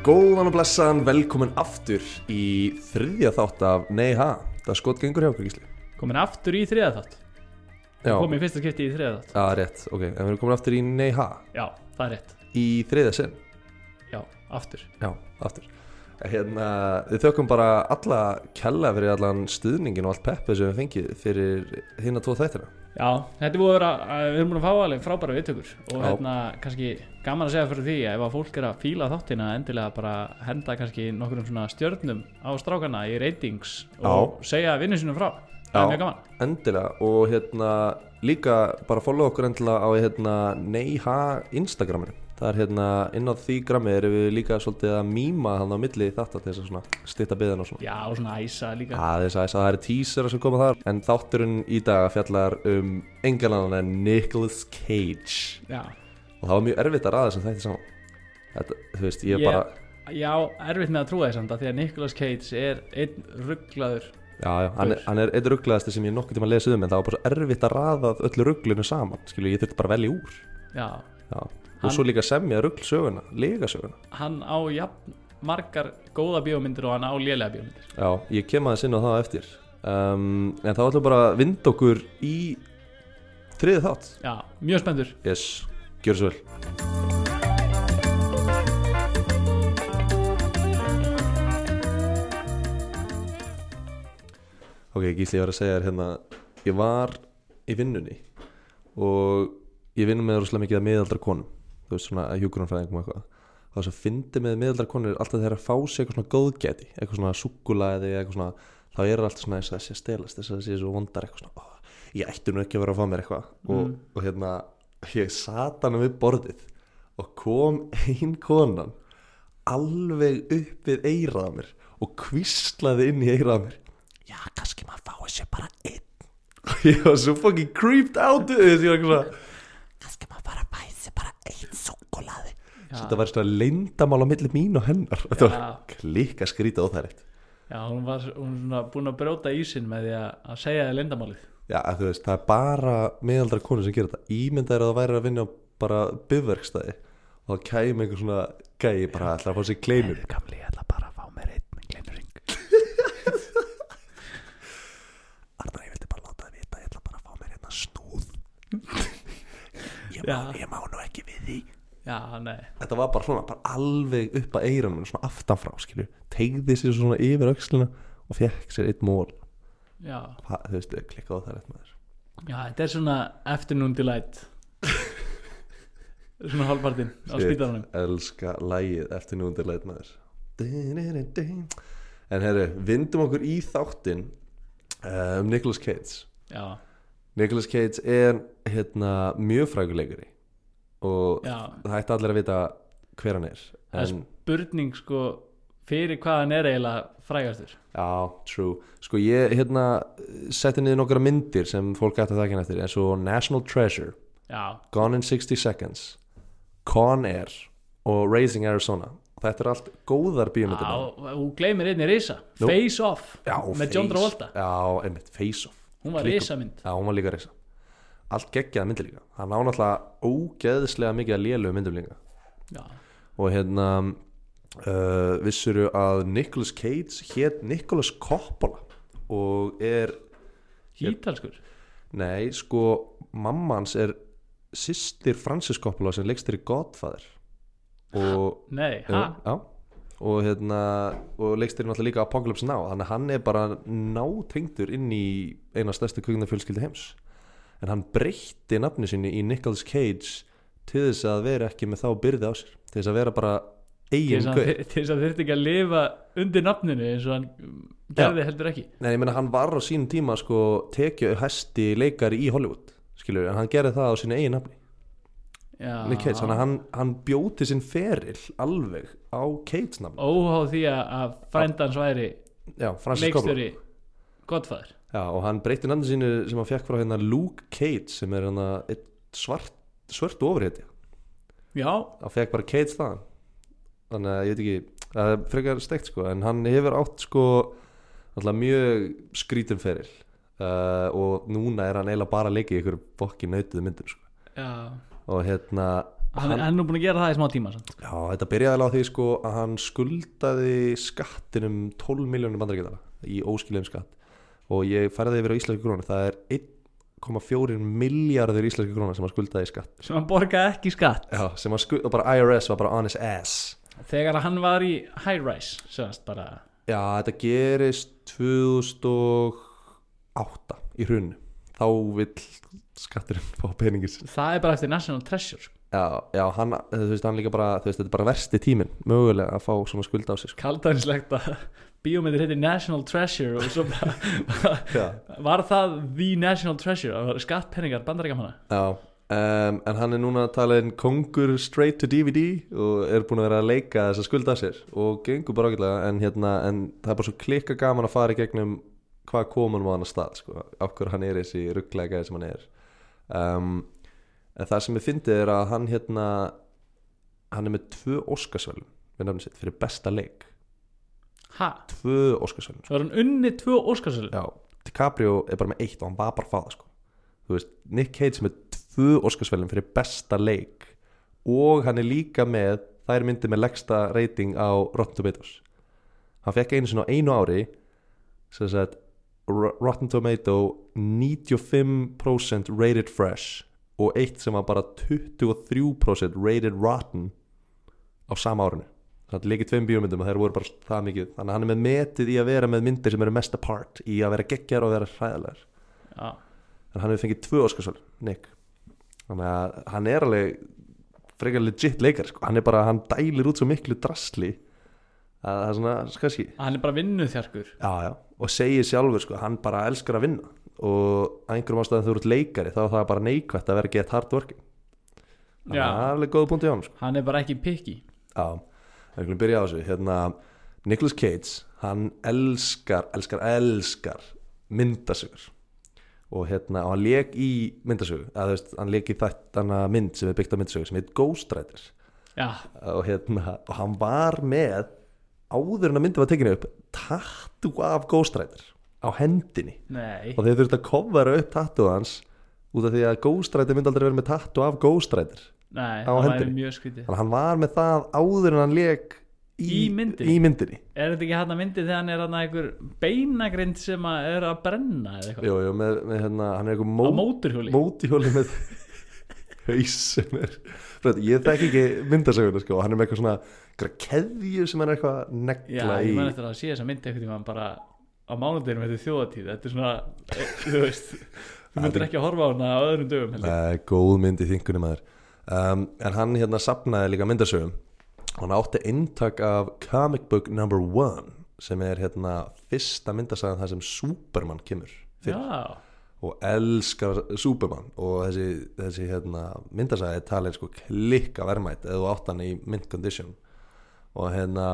Góðan og blessaðan, velkomin aftur í þriðja þátt af Nei ha, það skot gengur hjá okkur gísli. Komin aftur í þriða þátt? Já, Komin í fyrsta skipti í þriða þátt? Já, rétt, ok, en við erum komin aftur í Nei ha? Já, það er rétt. Í þriðja sinn? Já, aftur. Já, aftur. Hérna, við þökkum bara alla kella fyrir allan stuðningin og allt peppið sem við fengið fyrir hérna tvo þættina Já, þetta er búið að vera Við erum búin að fá alveg frábæra viðtökur Og Já. hérna, kannski gaman að segja fyrir því að Ef að fólk er að fíla þáttina Endilega bara henda kannski nokkurum svona stjörnum Á strákana í ratings Og segja vinnu sinum frá. Það Já. er mjög gaman. Endilega, og hérna líka bara follow okkur endilega á hérna Nei ha Instagraminu Það er hérna, inn á því grammi erum við líka svolítið að mýma hann á milli þetta til þess að stýta byðan og svona. Já, og svona æsa líka. Aðeins aðeins að það eru teaser sem koma þar. En þátturinn í dag fjallar um engan annan en Nicolas Cage. Já, og það var mjög erfitt að ræða sem þætti saman. Þetta, þú veist, ég Ég- bara já erfitt með að trúa þess að Því að Nicolas Cage er einn rugglaður já, já, hann, er- hann er einn rugglaðasti sem ég nokkuð tíma lesa um en það var bara svo erfitt að ræða öllu rugglinu saman skilju, ég þurfti bara að velja úr. Já, já. Og svo líka semja rugglsöguna legasöguna hann á jafn margar góða bíómyndir og hann á lélega bíómyndir. Já, ég kem aðeins inn á það eftir. Um, en þá ætlum bara að vinda okkur í þriðið þátt. Já, mjög spenntur. Yes, gjör svo vel. Ok, Gísli, ég var að segja þér hérna Ég var í vinnunni Og ég vinn með rosalega mikið að miðaldra konum Þú veist svona að hjúkurunfræðingum og eitthvað Það sem fyndi með miðaldra konur er Alltaf þeir að fá sér eitthvað svona góðgæti Eitthvað svona súkulaði eitthvað svona Þá er alltaf svona þess að sé stelast Þess að það sé svo vondar eitthvað svona ó, Ég ætti nú ekki að vera að fá mér eitthvað. Og, Mm. og hérna, ég sat hann við borðið Og kom ein konan Alveg upp við eirað á mér Og kvíslaði inn í eirað á mér. Já, kannski maður fái sér bara einn. Og ég var svo fucking creeped out kannski maður bara fái sér bara einn súkulaði þetta var svona leyndamál á milli mín og hennar. Þetta var Já. klika skrítið óþæritt Já, hún var hún svona búin að brjóta ísinn með því að, að segja þið lindamálið já, þú veist, það er bara meðaldra konur sem gerir þetta. Ímynda er að það væri að vinna á bara bifverkstæði og þá kæmi einhver svona gæi bara ætla að fá sér kleinur Gamli, ég ætla bara að fá mér einn kleinurring Arnar, ég vildi bara láta það vita, ég ætla bara að fá mér hérna snúð. Ég, má, ég má nú Já, þetta var bara svona, bara alveg upp að eiranum svona aftanfrá, skilju. Tegði sér svona yfir öxlina og fekk sér eitt mól, það, þú veist, klikka á það rétt með þér. Já þetta er svona afternoon delight. Svona hálfpartinn á spítaranum elska lægið leit með þér en herru, vindum okkur í þáttin um Nicolas Cage. Já, Nicolas Cage er hérna mjög fræguleikari og já. það ætti allir að vita hver hann er Það er en, spurning sko fyrir hvað hann er eiginlega frægastur. Já, true. Sko ég hérna setti niður nokkra myndir sem fólk ætti að þakka eftir eins og National Treasure Já, Gone in 60 Seconds Con Air og Raising Arizona. Þetta er allt góðar bíómyndir Já, hún gleymir einni risa. Nú. Face Off Já, með John Travolta. Já, einmitt, Face Off. Hún var Klikku- risa mynd Já, hún var líka reysa Allt geggjað myndir líka. Hann á náttúrulega ógeðslega mikið að lélu myndum líka. Já, Og hérna uh, Vissuru að Nicolas Cage Hét Nicolas Coppola Og er ítalskur? Nei, sko Mamma hans er Systir Francis Coppola sem leikstir í Godfather Og Nei, ha? Já. Og hérna og leikstir náttúrulega líka Apocalypse Now. Þannig að hann er bara nátengdur inn í eina stærstu kvikmyndafjölskyldi heims en hann breytti nafni sinni í Nicolas Cage til þess að vera ekki með þá byrði á sér til þess að vera bara eigin að- til þess að þurfti ekki að lifa undir nafninu eins og hann gerði heldur ekki. Nei, ég meina hann var á sínum tíma sko tekju hæsti leikari í Hollywood skilur, en hann gerði það á sínu eigin nafni. Já, Nick Cage, hann, hann bjóti sinn feril alveg á Cage nafni Óháð því að- frændans væri leikstjóri Godfather. Já, og hann breytti nafni sínu sem hann fekk frá hérna Luke Cage sem er hérna eitt svart, svört ofurhétti Já, hann fekk bara Cage þaðan. Þannig að ég veit ekki það er frekar steikt sko en hann hefur átt sko alltaf mjög skrítum feril. Uh, og núna er hann eiginlega bara að leika í ykkur bokki nautuðu myndum sko. Já, og hérna hann, hann er nú búin að gera það í smá tíma samt. Já, þetta byrjaði alveg á því sko að hann skuldaði skattinum 12 miljónum bandaríkjadala í óskilum skatt og ég færði yfir á íslenski krónu það er 1,4 miljardur íslenski krónu sem hann skuldaði í skatt. Sem hann borgaði ekki skatt. Já, sem hann skuldaði, og bara IRS var bara on his ass. Þegar hann var í high rise semast bara Já, þetta gerist 2008 í hrunnu þá vill skatturinn fá peningis það er bara eftir National Treasure. Sko. Já, já, hann, þú veist, hann líka bara þú veist, þetta er bara versti tíminn, mögulega að fá svona skulda á sig sko. kaldanslegt að bíómyndir heitir National Treasure og svo var það the National Treasure? Skattpenningar bandaríkjamanna? Já, um, en hann er núna að tala inn kongur straight to DVD og er búin að vera að leika þess að skulda sér og gengur bara ágætlega en, hérna, en það er bara svo klikka gaman að fara í gegnum hvað komun á hann að stað sko, okkur hann er þessi rugglega gæði sem hann er. Um, en það sem ég fyndi er að hann hérna hann er með tvö sitt fyrir besta leik ha, tvö Óskarsvælum svo er hann unni tvö óskarsölu Já, DiCaprio er bara með eitt og hann var bara það sko. Þú veist, Nick Cage er með tvö Óskarsvelin fyrir besta leik og hann er líka með þær myndir með leggsta rating á Rotten Tomatoes. Hann fekk einu sinni á einu ári sem sagt Ro- Rotten Tomato 95% rated fresh og eitt sem var bara 23% rated rotten á sama árinu þannig að leikið tveim bíómyndum og þeir voru bara það mikið. Þannig að hann er með metið í að vera með myndir sem eru mest apart í að vera geggjar og vera hræðalegar já, en hann hefur fengið tvö Óskarsvöld Nick. Þannig að hann er alveg frekar legit leikar sko. hann er bara, hann dælir út svo miklu drasli að það er svona, skanski hann er bara vinnuð þjarkur og segir sjálfur sko, hann bara elskar að vinna. Og að einhverjum ástæðum þú ert leikari þá er það bara neikvætt að vera gett hard working þannig að það er alveg góð punkt í honum sko. hann er bara ekki picky. Já, ekki að byrja á þessu. Hérna, Nicolas Cage hann elskar, elskar, elskar myndasögur. Og hérna, og hann leik í myndasögu að þú veist, hann leik í þetta mynd sem er byggt á myndasögu sem heit Ghost Rider já, og hérna, og hann var með áður en að myndi var tekinu upp tattu af Ghost Rider á hendinni. Nei. Og þeir þurfti að kofara upp tattu hans út af því að Ghost Rider myndi aldrei verið með tattu af Ghost Rider nei, það hendinni. mjög skrítið þannig að hann var með það áður en hann leik Í myndinni? í myndinni. er þetta ekki hann að myndi þegar hann er hann einhver beinagrind sem að er að brenna eða eitthvað Jú, jú, með, með hérna, hann er eitthvað á mó, móturhjóli mótihjóli með haus sem er Fyrir, ég þekki ekki myndasöguna sko, hann er með eitthvað svona eitthvað keðju sem hann er eitthvað að já, negla ég í man eftir að sé þess að myndi tímann bara á mánudeginum eftir þjóðatíð þetta er svona, e, þú veist þú myndir ekki að horfa á hana á öðrum dögum. Nei, góð mynd í þingunni maður um, en hann hérna sapnaði líka myndasögum. Hann átti eintak af comic book number one sem er hérna fyrsta myndasagan þar sem Superman kemur fyrir. Já, og elskar Superman. Og þessi, þessi hérna, myndasæði talið sko klikka verðmætt eða þú átt hann í mint condition. Og hérna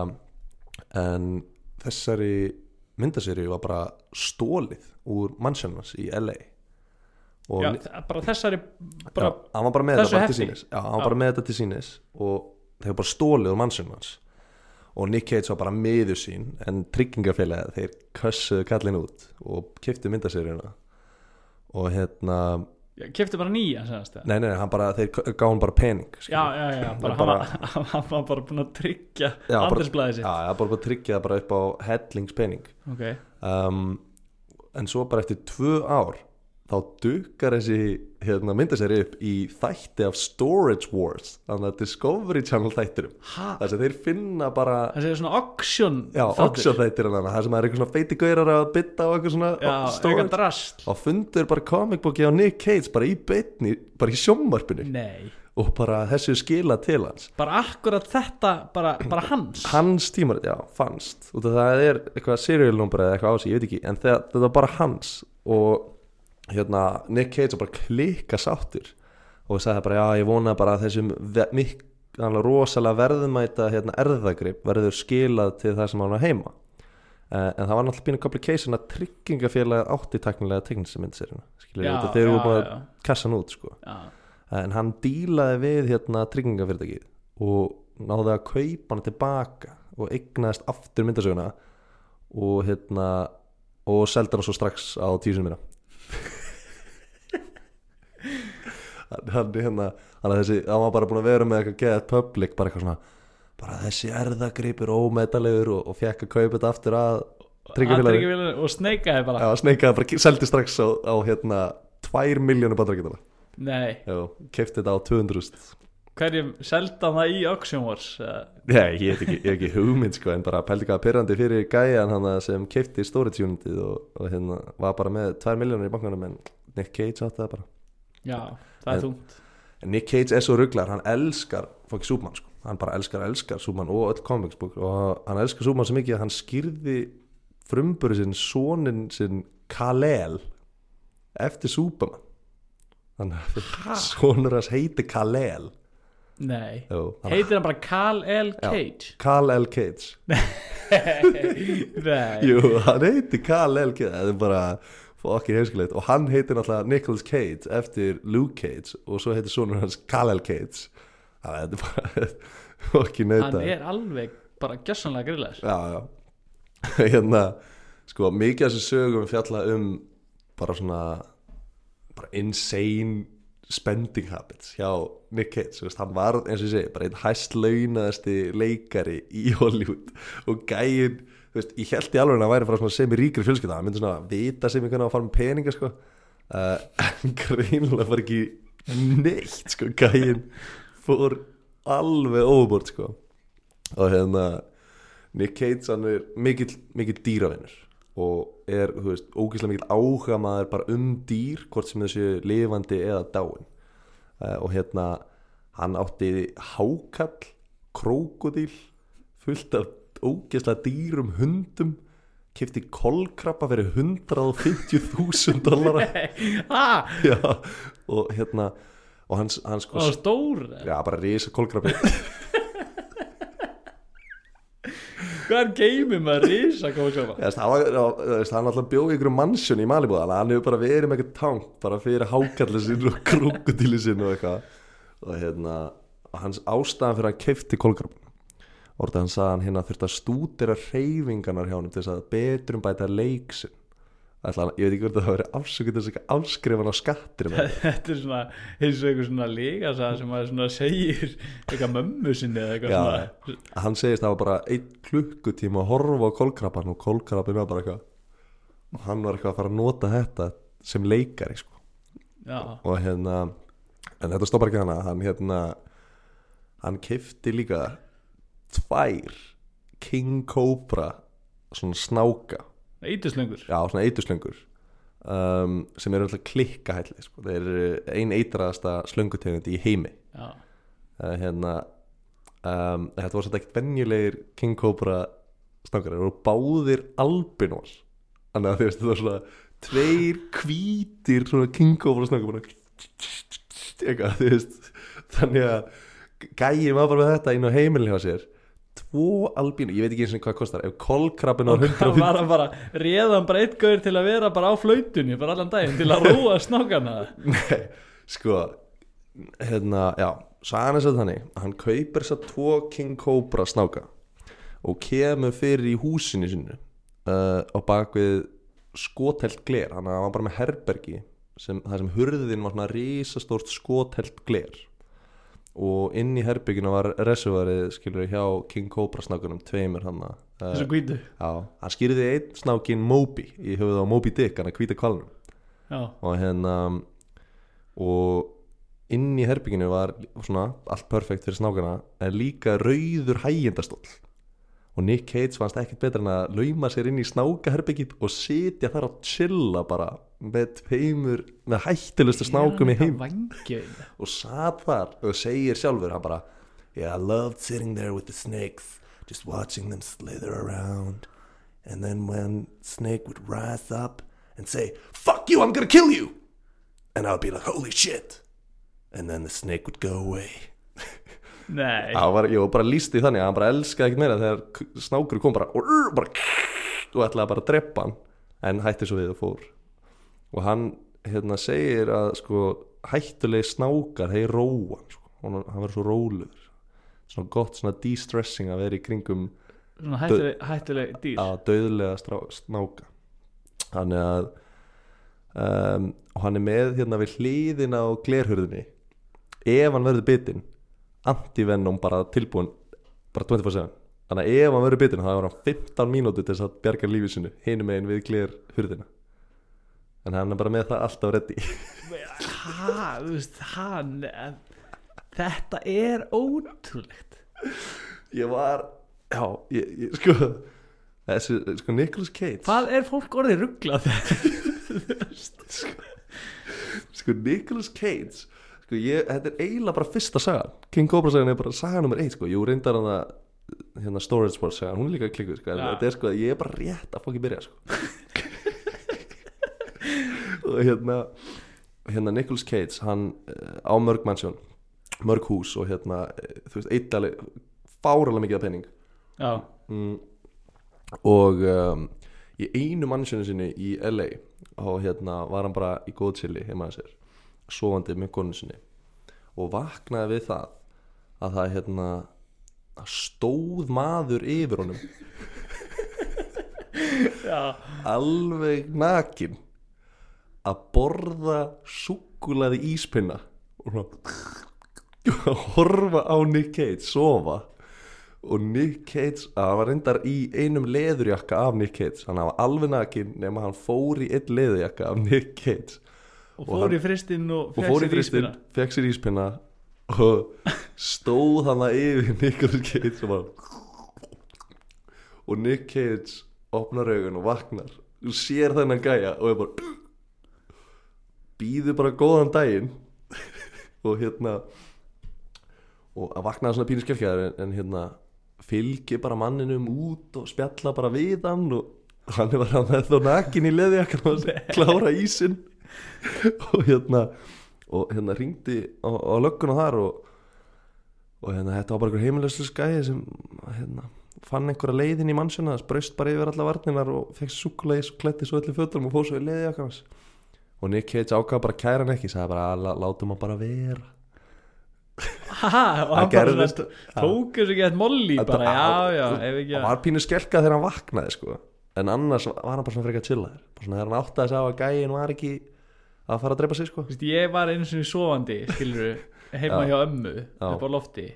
en þessari myndasýri var bara stólið úr mannsjónans í LA já bara þessari bara, já, hann var bara með þetta bara til sínis já, hann var bara með þetta til sínis og þeir var bara stólið úr mannsjónans og Nick Cage var bara miður sín en tryggingafélagið þeir kössuðu kallin út og kiftu myndasýrina og hérna kefti bara nýja sagðast það. Nei, nei, nei, hann bara, þeir gáði hann bara pening já, já, já, bara, Bara- hann, var, hann var bara búin að tryggja bara- andarsblæði Já, sitt. já, bara bara tryggja það bara upp á hellingspening. Ok, um, En svo bara eftir tvö ár þá dukkar þessi hérna, myndaseri upp í þætti af Storage Wars þannig að Discovery Channel þættirum þess að þeir finna bara þessi er svona auction Já, auction þættir það sem er eitthvað svona feiti gaurar að bytta á eitthvað svona já, storage. drast og fundur bara comic booki á Nick Cage bara í beitni, bara í sjómvarpinu nei, og bara þessu skila til hans. Bara akkurat þetta bara, bara hans. Hans tímarit, já, fannst. Af það er eitthvað serial number eða eitthvað á sig, ég veit ekki en það, þetta var bara hans. Og hérna, Nick Cage var bara klikka sáttur. Og sagði bara, já, ég vona bara að þessum rosalega verðmæta hérna, erðagrip verður skilað til það sem hann var heima. Uh, en það var náttúrulega pínu complication að tryggingafélagið átti teknilega þetta, þeir eru já, búin já. að kassa hann út sko. Já, en hann dílaði við hérna tryggingafyrirtækið og náði að kaupa hann tilbaka og eignaðist aftur myndasöguna og hérna og seldi hann svo strax á tíu sinni minna hann, hérna, hann, þessi, hann var bara búin að vera með eitthvað geðað public bara eitthvað svona bara þessi erðagripur ómeðalegur og, og fekk að kaupa þetta aftur að Tryggingafélaginu. Og sneikaði bara. Já, sneikaði bara, seldi strax á, á hérna 2 miljónu bandarækjumdala Nei, Kefti þetta á 200.000 hverjum selda það í Auction Wars? Nei, ég hef ekki, ekki hugmynd sko, en bara pældi hvað pyrrandi fyrir gæjan sem kefti storage unitið og, og hérna var bara með 2 miljónur í bankanum en Nick Cage átti það bara. Já, það er þungt. en Nick Cage er svo rugglar, hann elskar fokki Súbmann sko, hann bara elskar, elskar Súbmann og öll comics book. Og hann elskar Súbmann svo mikið að hann skýrði frumburi sinn, sonin sinn Kal-El eftir Súbmann þannig að sonur hans heiti Kal-El. Nei, Jú, hann- heitir hann bara Carl L. Cage? Kal-El Cage. Nei, Jú, hann heitir Kal-El Cage. Það er bara fokkin heimskulegt Og hann heitir náttúrulega Nicolas Cage Eftir Luke Cage Og svo heitir sonur hans Kal-El Cage. Það er bara fokkin hann neita er alveg bara gjössanlega grillar Já, já. Hérna, sko, mikið af þessu sögum fjalla um Bara svona Bara insane spending habits hjá Nick Cage veist, hann var eins og ég segi bara einn hæst launaðasti leikari í Hollywood og gæinn veist, ég held í alveg að hann væri frá sem í ríkri fjölskylda hann myndi svona vita sem einhvern veginn að fara með peninga sko. uh, en greinilega var ekki neitt sko, gæinn fór alveg overbord sko. og hérna Nick Cage hann er mikill, mikill dýravinnur og er, veist, ógeðslega mikill áhuga maður bara um dýr hvort sem þessu lifandi eða dáin uh, og hérna hann átti hákall krókodíl fullt af ógeðslega dýrum hundum kefti kolkrabba fyrir 150.000 dollara. Já, og hérna og hans, hans sko og stór já, bara risa kolkrabbi. Hvað er geimið með að risa kóksáma Já, hann, var, alltaf bjóð í einhverjum mannsjón í að hann hefur bara verið með eitthvað tank bara fyrir hákallið sinn og krokodíli sinn og eitthvað. Og hérna og hans ástæðan fyrir að hann keifti kolkrabin sagði hann hérna þurfti að stúdera reyfingarnar hjá hann til þess að betrum bæta leik sinn. Ætla, ég veit ekki hvort það hafi verið afsökut þess að afskrifan á skattir þetta er svona eins og einhver svona líka sem svona segir eitthvað mömmu sinni eða eitthvað Já. svona. Hann segist að það var bara einn klukkutíma að horfa á kolkrabban og kolkrabbin var bara eitthvað og hann var eitthvað að fara að nota þetta sem leikari sko. Og hérna en þetta stoppar ekki hana. Hann hérna hann kifti líka tvær King Cobra svona snáka. Eitthuslöngur já svona eiturslöngur um, sem eru alltaf klikka hælli sko. þeir eru ein eitraðasta slöngutegund í heimi. Uh, hérna um, þetta voru svolítið ekkert venjulegir King Cobra snákar þeir voru báðir albinós þannig að þú veist þetta var svona tveir hvítir svona King Cobra snákar bara eitthvað þú veist. Þannig að gæjum var bara með þetta inn á heimilin hjá sér tvo albínu, ég veit ekki eins og hvað kostar ef kolkrabbin á og hvað 150 var hann bara réðan bara eitt gaur til að vera bara á flautunni bara allan daginn til að róa snákana Nei, sko hérna, já, sagan er svo þannig hann kaupir að tvo King Cobra snáka og kemur fyrir í húsinu sinu uh, á bakvið skotelt gler. Hann var bara með herbergi sem, það sem hurðin var svona risastórt skotelt gler og inn í herbygginu var reservarið skilur hjá King Cobra snákunum tveimur hann uh, þessu hvítu. Já, hann skýrði einn snákin Moby í höfuð á Moby Dick hann að hvíta kvalnum já, og hérna og inn í herbygginu var svona allt perfekt fyrir snákana en líka rauður hægjendastóll og Nick Cage fannst ekkert betra en að lauma sér inn í snákaherbyggið og sitja þar og chilla bara með tveimur, með hættilustu snákum í heim og satt þar og segir sjálfur hann bara yeah, I loved sitting there with the snakes just watching them slither around. And then when snake would rise up and say fuck you I'm gonna kill you! And I would be like holy shit. And then the snake would go away. Nei, var, ég var bara líst í þannig að hann bara elskaði ekkert meira þegar snákur kom bara og, bara og ætlaði bara að drepa hann. En hætti svo við og fór og hann hérna segir að sko hættulegi snákar hei róa sko. hann, hann verður svo róluður svona gott svona de-stressing að vera í kringum hættuleg, hættuleg dýr. Að döðlega snáka. Þannig að um, og hann er með hérna við hliðina á glerhurðinni. Ef hann verður bitinn anti-venom bara tilbúin bara 24-7 þannig að ef hann verður bitinn þá er hann 15 mínútur til þess að bjarga lífið sinu hinum megin við glir hurðina en hann er bara með það alltaf reddi ha, þú veist, hann þetta er ótrúlegt. Ég var já, ég, ég sko þessi, sko Nicolas Cage. Hvað er fólk orðið rugglað sko Nicolas Cage sko ég, þetta er eiginlega bara fyrsta sagan. King Cobra sagan er bara saga nummer 1 sko, jú reyndar hann að hérna Storage Wars sagan, hún er líka klikkuð sko, Já. þetta er sko, ég er bara rétt að fokki byrja sko og hérna hérna Nicolas Cage, hann uh, á mörg mannsjón, mörg hús og hérna, uh, þú veist, eitt alveg fáralega mikið af penning já, mm, og um, í einu mannsjönu sinni í LA og hérna var hann bara í góð chili heima að sér sofandi með konu sinni. Og vaknaði við það að það hérna að stóð maður yfir honum. Já. Alveg nakin að borða súkulaði íspinna og horfa á Nick Cage sofa. Og Nick Cage, að hann var reyndar í einum leðurjakka af Nick Cage. Hann var alveg nakin nema hann fór í einn leðurjakka af Nick Cage. Og Og fór hann- í fristinn og, og í fristinn, íspinna. fekk sér íspinna og stóð hann að yfir Nicolas Cage og bara og Nick Cage opnar augun og vaknar. Og sér þennan gæja og er bara býður bara góðan daginn. Og hérna og að vaknaði svona pínu skelkjaður en, en hérna fylgir bara manninum út og spjalla bara við hann og hann var hann með þó nakin í leði að klára ísinn. Og hérna og hérna ringdi á, á lögguna þar og, og hérna þetta var bara einhver heimilislega skæði sem hérna, fann einhverja leiðin í mannsjöna spraust bara yfir alla varninar og fekk sér súkulegis og klætti svo öllu fötunum og fór svo í leiði okkar og Nick Cage ákvað bara að kæra hann ekki sagði bara "La- látum hann bara vera. Ha, og hann bara gerðist- svona tók þessu ekki eitt molli bara, já, já, ef ekki hann var pínu skelka þegar hann vaknaði sko. en annars var hann bara svona frekar svona þegar hann áttaði sig á að gæin var ekki að fara að drepa sig sko. Þú veist, ég var einu sinni sofandi skilur heima Já. hjá ömmu upp á lofti.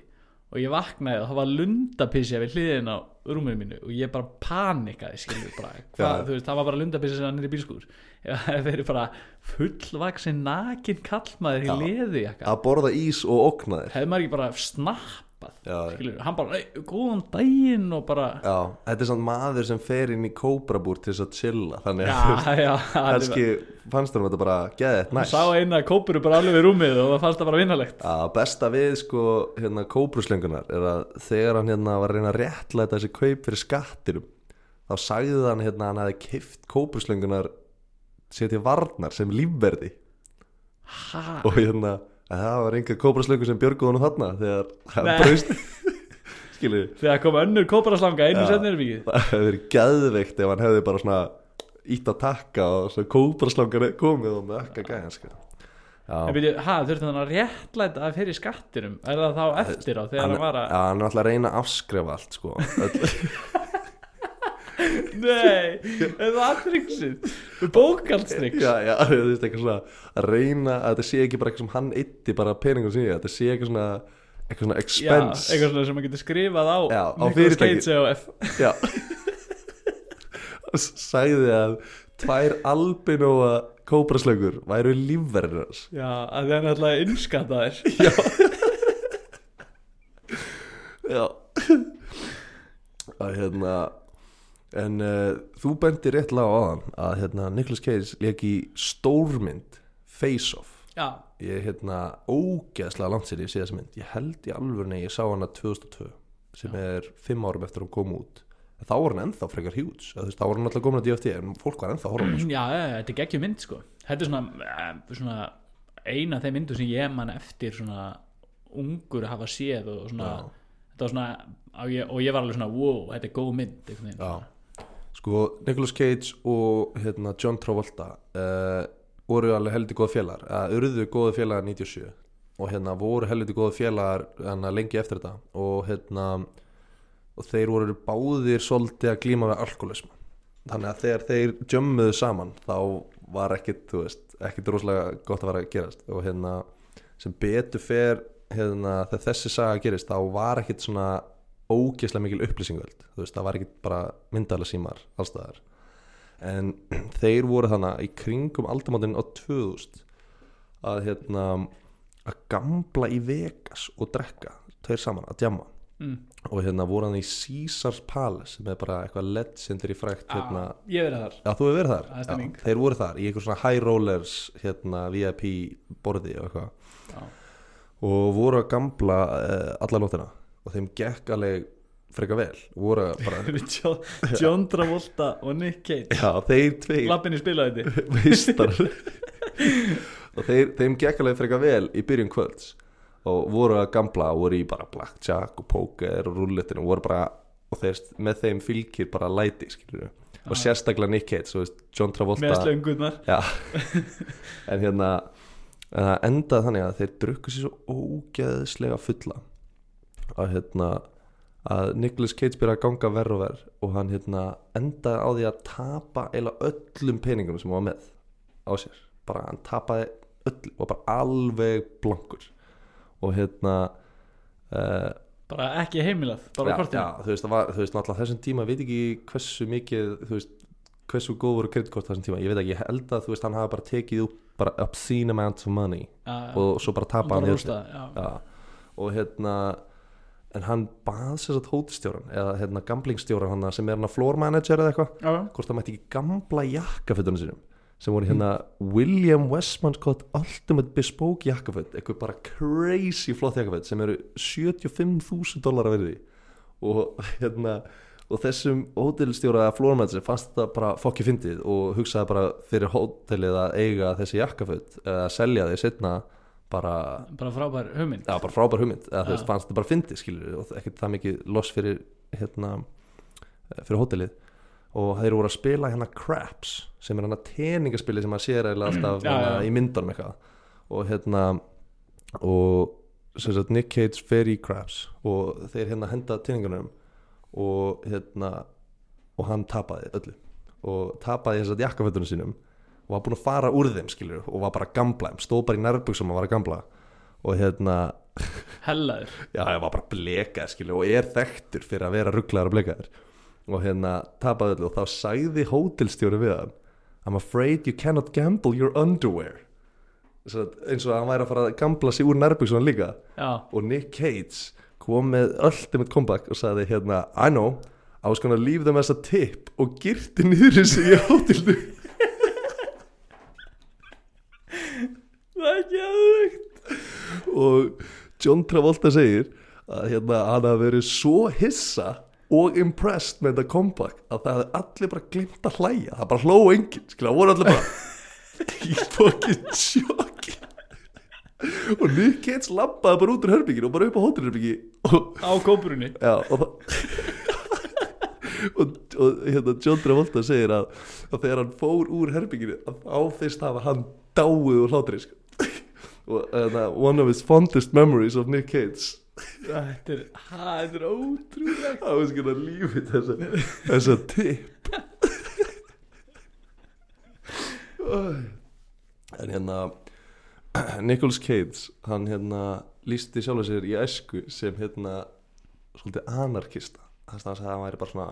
Og ég vaknaði og það var lundapissi við hliðin á rúminu mínu og ég bara panikaði skilur bara. Hva, veist, það var bara lundapissi sem hann er í bílskúr það verið bara fullvaksin nakin kallmaður í jakka. Að borða ís og okna þér hefði maður ekki bara snappað Já. hann bara, "Nei, góðan daginn og bara, Já, þetta er svona maður sem fer inn í kóbrabúr til þess að chilla þannig að já kannski fannst hann þetta bara geðið hann næst sá eina kópuru bara alveg við rúmið og það fannst það bara vinnalegt besta við sko hérna kóbruslengunar er að þegar hann hérna var að reyna að réttlæta þessi kaup fyrir skattinum þá sagði hann hérna hann hefði kift kóbruslengunar til varnar sem lífverði. Ha, og hérna að það var einhver kóbruslengur sem björguð honum þarna þegar hann braust. Skilur þegar kom önnur kóparaslanga einu Já. setnir vikið það hefði verið geðveikt ef hann hefði bara svona ítt að takka og svo kóbruslengur komið og með akka gæðan Já, byrju, ha, þurfti hann að réttlæta að fyrir skattinum? Er það þá eftir á þegar hann, var að Já, hann er alltaf að reyna að afskrefa allt sko. Nei, er það aðtryggsið Bókaldstryggs já, já, þú veist eitthvað svona að reyna að þetta sé ekki bara eitthvað sem hann eitti bara peningum síðan, þetta sé eitthvað svona eitthvað svona Já, expense. eitthvað svona sem maður getur skrifað á Já, á fyrirtæki. Já. Sagði að tvær albinóa kóbraslöngur væru lífverðir hans. Já, að það er náttúrulega innskattaðir Já. Að hérna en uh, þú bendir rétt lág á hann að hérna Nicolas Cage leik í stórmynd Face Off Já, ég hérna ógeðslega langt sér ég sé þessa mynd ég held í alvörni ég sá hana 2002 sem er fimm árum eftir að hún kom út en þá var hann ennþá frekar veist, þá var hann alltaf komin að DFT en fólk var ennþá að horfa á hana, sko. já, já, þetta er geggjum mynd sko Þetta er svona, eh, svona eina af þeim myndu sem ég man eftir svona ungur að hafa séð og svona, Já. þetta var svona og ég, og ég var alveg svona, wow, þetta er góð mynd. Já. Sko Nicolas Cage og hérna, John Travolta uh, voru alveg heldur góða félagar. Uh, urðu góða félagar 97 og hérna voru heldur góða félagar hérna, lengi eftir þetta. Og hérna og þeir voru báðir svolítið að glíma við alkoholism þannig að þegar þeir jömmuðu saman þá var ekkit, þú veist, ekkit rosalega gott að vera að gerast. Og hérna sem betur fer hérna, þegar þessi saga gerist þá var ekkit svona ógeðslega mikil upplýsingöld þú veist, það var ekkit bara myndala símar allstaðar en þeir voru þannig í kringum aldamáttin á 2000 að hérna að gamla í Vegas og drekka tveir saman að djamma. Mm. og hérna voru hann í Caesars Palace er bara eitthvað legendary frækt hérna, ah, ég verið þar. Já verið þar? Stemming. já, þeir voru þar í eitthvað svona high rollers hérna VIP borði og eitthvað. Já. og voru að gamla uh, alla nóttina og þeim gekk alveg freka vel. Voru bara John, John Travolta og Nick Cage. Já þeir tveir. Lappin í spilaði meistar og þeir, þeim gekk alveg freka vel í byrjun kvölds. Og voru að gamla og voru í bara blackjack og poker og rulletinu og voru bara og þeir, með þeim fylgir bara læti skilur og sérstaklega Nick Cage veist, John Travolta. Með slöngunar En hérna en það endaði þannig að þeir drukku sér svo ógeðslega fulla að hérna að Nicolas Cage byrjaði að ganga verð og verð og hann hérna endaði á því að tapa eiginlega öllum peningunum sem hann var með á sér. Bara hann tapaði öll og bara alveg blankur. Og hérna uh, bara ekki heimilað bara kortinu. já, þú veist, var, þú veist, náttúrulega þessum tíma veit ekki hversu mikið þú veist, hversu góð voru kreditkort þessum tíma. Ég veit ekki, ég held að þú veist, hann hafa bara tekið upp bara obscene amounts of money já. og svo bara tapa hann og hérna en hann bað sér satt hótistjóran eða hérna gamblingstjóran hann sem er hann floor manager eða eitthvað já. hvort það mætti ekki gamla jakkafötunum sínum sem voru hérna William Westmanscott Ultimate Bespoke jakkaföt eitthvað bara crazy flott jakkaföt sem eru 75.000 dólar að verði og hérna og þessum hótelstjóra eða floor manager fannst þetta bara fokki fyndið og hugsaði bara fyrir hótelið að eiga þessi jakkaföt eða selja því setna bara bara frábær hugmynd. Já, bara frábær hugmynd. Eða Já. veist, fannst þetta bara fyndið skilur og ekkert það mikið loss fyrir hérna, eh, fyrir hótelið. Og þeir voru að spila hérna Craps sem er hérna teningaspili sem maður sér eiginlega alltaf Já, hérna, já. í myndunum eitthvað. Og hérna og sem sagt Nick Cage fer í Craps og þeir hérna henda teningunum og hérna og hann tapaði öllu. Og tapaði þess að jakkafötunum sínum og var búinn að fara úr þeim skilur og var bara að gambla þeim, stóð bara í nærbuxum og var að gambla. Og hérna hellaður. Já, ég var bara blekað skilur og er þekktur fyrir að vera rugglaður og blekaður. Og hérna tapaði öllu og þá sagði hótelstjóri við hann I'm afraid you cannot gamble your underwear. Að- eins og að hann væri að fara að gambla sig úr nærbuksunum líka. Já, og Nick Cage kom með ultimate comeback og sagði hérna I know, I was gonna leave them as a tip og girti niður sig í hótelnu það er ekki aðvögt og John Travolta segir að hérna hann hafi verið svo hissa og impressed með þetta comeback að það hefði allir bara glimt að hlæja. Það bara hlóu enginn, skilja, voru allir bara í fokkin sjokki. Og Nick Cage labbaði bara út úr herbygginu og bara upp á hótelherbyggi og á kópurunni. Já, og það og, og hérna John Travolta segir að, að þegar hann fór úr herbygginu að á fyrst hafa hann dáið úr hlátri sko. Hérna, one of his fondest memories of Nick Cage þetta er, þetta er ótrúlegt. I was gonna leave it as a, as a tip. En hérna Nicolas Cage hann hérna lísti sjálfur sér í æsku sem hérna svolítið anarkista. Þess að hann sagði að hann væri bara svona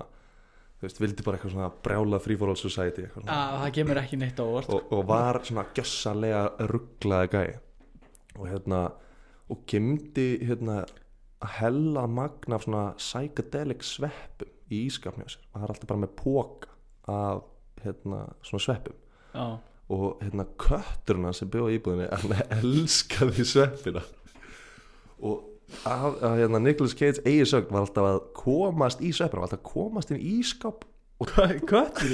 þú veist, vildi bara eitthvað svona brjála free for all society eitthvað svona. Að það kemur ekki neitt á óvart og, og var svona gjössanlega rugglaði gæi og hérna og gemdi hérna að hella magna af svona psychedelic sveppum í ískapni og það er alltaf bara með póka af hérna svona sveppum. Já, og hérna kötturna sem bjóða í íbúðinni hann elskaði sveppina. Og að, að hérna Nicolas Cage eigi sögn var alltaf að komast í sveppina var alltaf að komast inn í ískap og köttur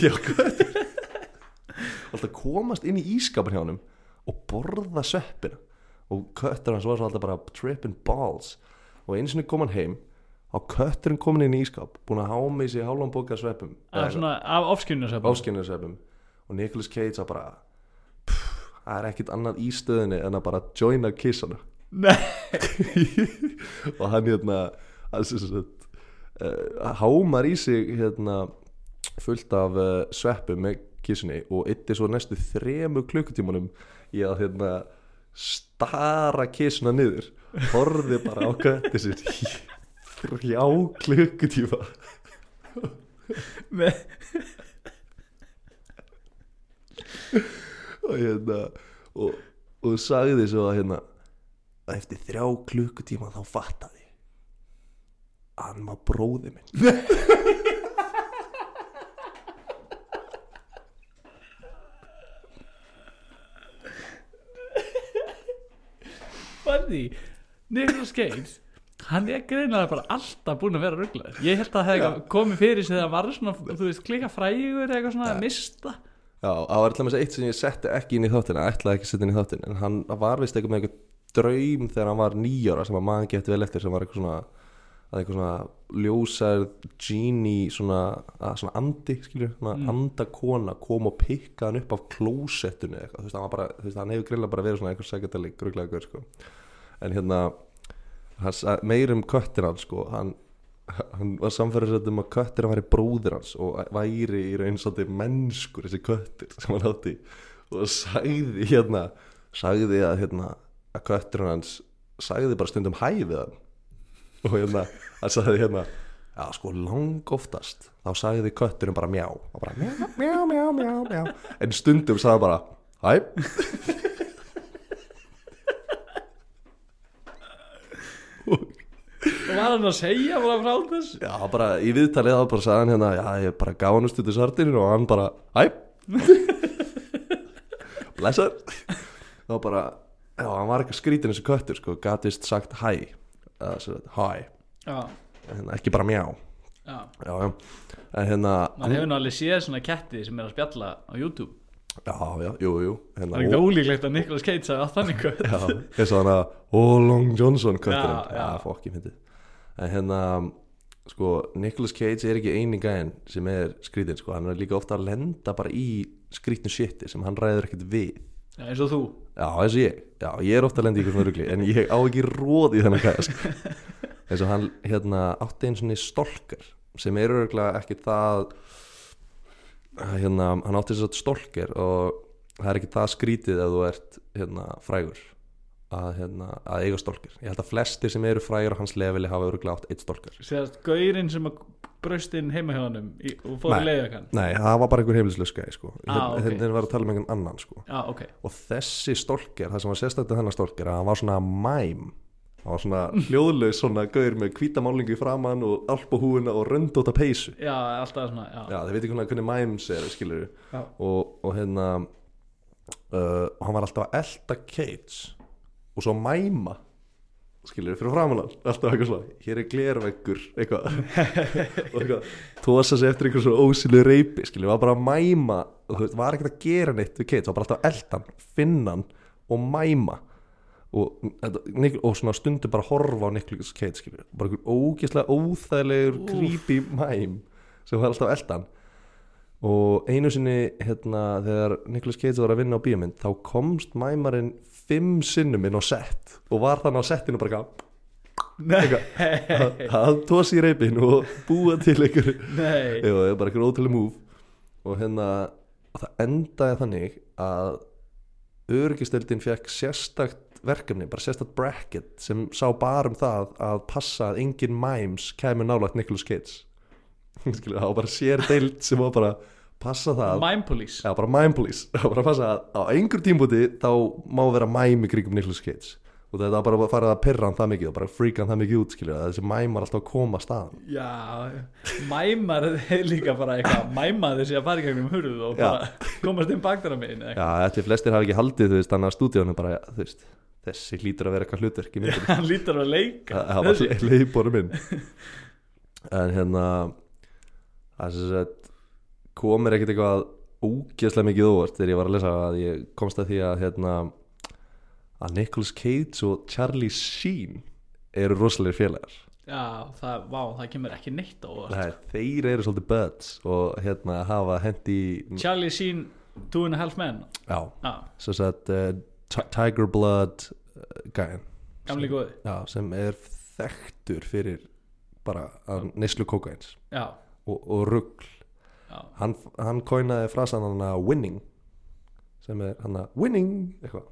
Alltaf komast inn í ískapin hjá honum og borða sveppina og köttur hans var alltaf bara tripping balls. Og einu sinni kom hann heim á kötturinn komin inn í ískap búin að háma í sig hálfum boka sveppum. Af ofskyninu áskennir sveppum og Nicolas Cage að bara það er ekkit annað í stöðinni en að bara joina kissana og hann hérna uh, hámar í sig hérna fullt af uh, sveppum með kissunni og ytti svo næstu þremu klukkutímanum í að hérna stara kísuna niður horfði bara á kötti sér í þrjá klukkutíma. Með, og hérna og, og sagði svo að hérna að eftir þrjá klukkutíma þá fattaði að hann var bróði minn Fanny Nicolas Cage hann er greinilega bara alltaf búinn að vera rugglaður ég held að það hefði komið fyrir sig þegar var svona, þú veist, klika frægur eða eitthvað svona að mista. Já, það var alltaf eitt sem ég setti ekki inn í þáttina ætlaði ekki að setja inn í þáttin en hann var vist eitthvað með eitthvað draum þegar hann var nýjára sem að maður geti vel eftir sem var eitthvað svona að eitthvað svona ljósar genie svona, að, svona andi svona Mm. andakona kom og pikkaði hann upp af klósettinu en hérna hann sa- meir um köttin hans sko, hann, hann var samfæður um að köttir hann væri bróðir hans og væri í raun svolítið mennskur þessi köttir sem hann átti. Og sagði hérna sagði að hérna að köttir hans sagði bara stundum hæ við hann. Og hérna hann sagði hérna já sko lang oftast þá sagði kötturinn bara mjá og bara mjá mjá mjá mjá mjá en stundum sagði bara hæ var hann að segja bara frá þess? Já, bara í viðtalið þá bara sagði hann hérna, já, ég bara gaf hann stundu sartinu og hann bara, hæ blessar þá bara, já, hann var eitthvað skrítin þessi köttur, sko, gatist sagt hæ. Svo, hæ en ekki bara mjá já. Já, já, en hérna mann hefur alveg séð svona ketti sem er að spjalla á YouTube. Já, já, jú, jú. Hérna, það er ekki ólíklegt að Nicolas Cage sagði að þannig kött já, eins og hann að oh, Long Johnson kötturinn, Já, já, já. fokki fyndið en hérna sko, Nicolas Cage er ekki eini gæðin sem er skrítin, sko, hann er líka ofta að lenda bara í skrítnu shiti sem hann ræður ekkert við. Já, eins og þú. Já, eins og ég, já, ég er ofta að lenda í eitthvað rugli en ég á ekki róð í þennan gæða sko. eins og hann, hérna, átti eins og stolkar sem er örgulega ekki það hérna, hann átti þess að stolkar og það er ekki það skrítið ef þú ert hérna, frægur að, hérna, að eiga stolkar ég held að flestir sem eru frægur á hans leveli hafa örgulega átt eitt stolkar séðast gaurinn sem að braust inn heima hjá í, og fór Nei. í leiðakann nei, það var bara einhver heimilislöskæði sko. Ah, ok. þeir var að tala um einhvern annan sko. já, ok. Og þessi stolker, það sem var sérstaklega þennan stolker að hann var svona mæm. Hann var svona hljóðlaus svona gaur með hvítamálingu í framann og alpahúuna og röndóta peysu. Já, alltaf svona já, já, þið veit ekki hvernig mæms er skilur og, og hérna uh, og hann var alltaf að elta Cage og svo mæma skilur fyrir framann hann alltaf eitthvað svona, hér er glerveggur eitthvað. Og eitthvað tósa sig eftir einhver svona ósýlu reypi skilur, var bara að mæma þú veist, var ekkert að gera neitt við Cage, var bara alltaf að elta hann finna hann og mæma. Og, og svona stundu bara horfa á Nicolas Cage skilur, bara einhver ógeðslega óþægilegur creepy mæm sem var alltaf hann og einu sinni hérna þegar Nicolas Cage var að vinna á bíómynd þá komst mæmarinn fimm sinnum inn á sett og var þannig á settinu bara eitthvað að- að tósi í reypin og búa til einhver er bara einhver ótrúlega múf og hérna það endaði þannig að öryggistöldin fekk sérstakt verkefni, bara sérstakt bracket sem sá bara um það að passa að engin mæms nálægt Nicolas Cage. Skilur, það var bara sér deild sem var bara passa það Mime Police. Já, bara mime police. Bara að passa að á einhver tímpúti þá má vera mime í kringum Nicolas Cage. Og þetta bara að fara að perra hann það mikið og bara freaka hann það mikið út skilur að þessi mime var alltaf að koma að staðan já, mæmar er líka bara eitthvað mæmaði sig að fara í gegnum hurð og bara komast inn bakdara megin Já, þetta flestir hafa ekki haldið þú veist þannig að stúdíónu bara, þú veist þessi hlýtur að vera eitthvað hlutverk í myndinni. Hann lítur að leika. Það var þessi. leiðbórum minn. En hérna það er sem sagt komir ekkert eitthvað ógeðslega mikið óvart þegar ég var að lesa að ég komst að því að hérna að Nicolas Cage og Charlie Sheen eru rosalegir félagar. Já, það, vá, það kemur ekki neitt á óvart. Nei, þeir eru svolítið buds og hérna hafa hendi Charlie Sheen, Two and a Half Men. Já, já, sem sagt uh, Ti- Tiger Blood uh, gæn gamli góði. Já, sem er þekktur fyrir bara að neyslu kókains já, og, og rugl. já, hann, hann kóinaði frasan hann að winning sem er hann að winning eitthvað.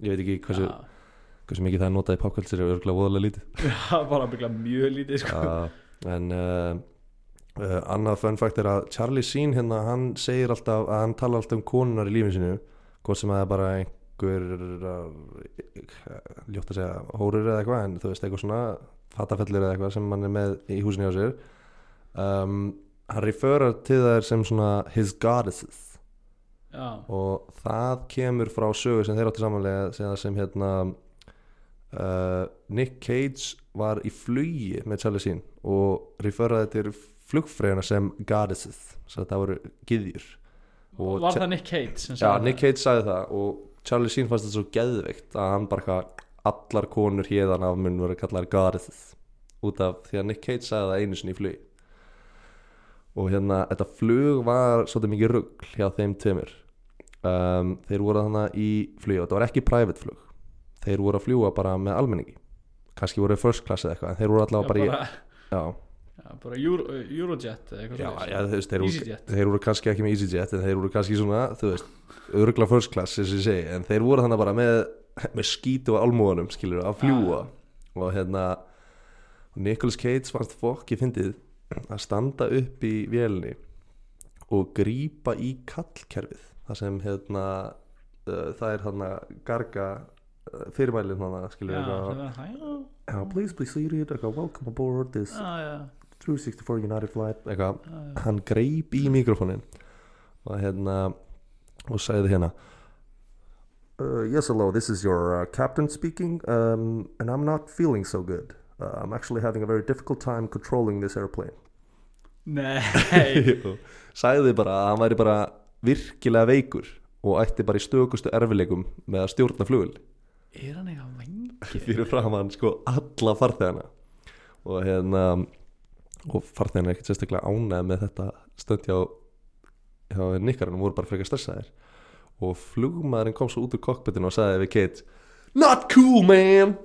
Ég veit ekki hversu, Já, hversu mikið það er notað í popkultur er örgulega voðalega lítið. Já, bara byggla mjög lítið sko. uh, en uh, uh, annað fun fact er að Charlie Sheen hérna, hann segir alltaf að hann tala alltaf um konunar í lífinu sinu hvort sem að það er bara einhver uh, ljótt að segja hórur eða eitthvað en þú veist eitthvað svona fatafellir eða eitthvað sem hann er með í húsinu á sér. Um, hann referar til þær sem svona his goddesses. Já, og það kemur frá sögu sem þeir áttu samanlega sem, sem hérna uh, Nick Cage var í flugi með Charlie Sheen og referaði til flugfræðina sem goddesses svo það voru gyðjur. Og var það Nick Cage sem Já, sagði Nick Cage sagði það og Charlie Sheen fannst þetta svo geðveikt að hann bara allar konur hérðan af mun voru kallar goddesses út af því að Nick Cage sagði það einu sinni í flugi og hérna þetta flug var svolítið mikið rugl hjá þeim tveimur. Um, þeir voru þannig í flugi og þetta var ekki private flug. Þeir voru að fljúa bara með almenningi. Kannski voru first class eða eitthvað en þeir voru allavega bara, bara, í já, já, bara Euro, Eurojet eða eitthvað já, þú veist, þeir, voru, þeir voru kannski ekki með EasyJet en þeir voru kannski svona, þú veist örgla first class, eins og ég segi. En þeir voru þannig bara með, með skítu á almúanum skilur, að fljúa og hérna Nicolas Cage fannst fokki fyndið að standa upp í vélni og grípa í kallkerfið það sem hérna uh, það er hérna garga uh, fyrirmælinn þannig skilur "Já, please be seated welcome aboard this já, já, 364 United flight já, já. hann greip í mikrofónin og hérna og sagði hérna uh, Yes hello, this is your captain speaking um, and I'm not feeling so good uh, I'm actually having a very difficult time controlling this airplane. Nei, sagði bara að hann væri bara virkilega veikur og ætti bara í stökustu erfileikum með að stjórna flugul er hann eitthvað vengi fyrir fram hann sko alla farþegana. Og hérna og farþegana er ekkert sérstaklega ánæð með þetta stönd hjá, hjá nikkarinn voru bara frekar stressaðir. Og flugmaðurinn kom svo út úr kokpitinu og sagði við Kate Not cool man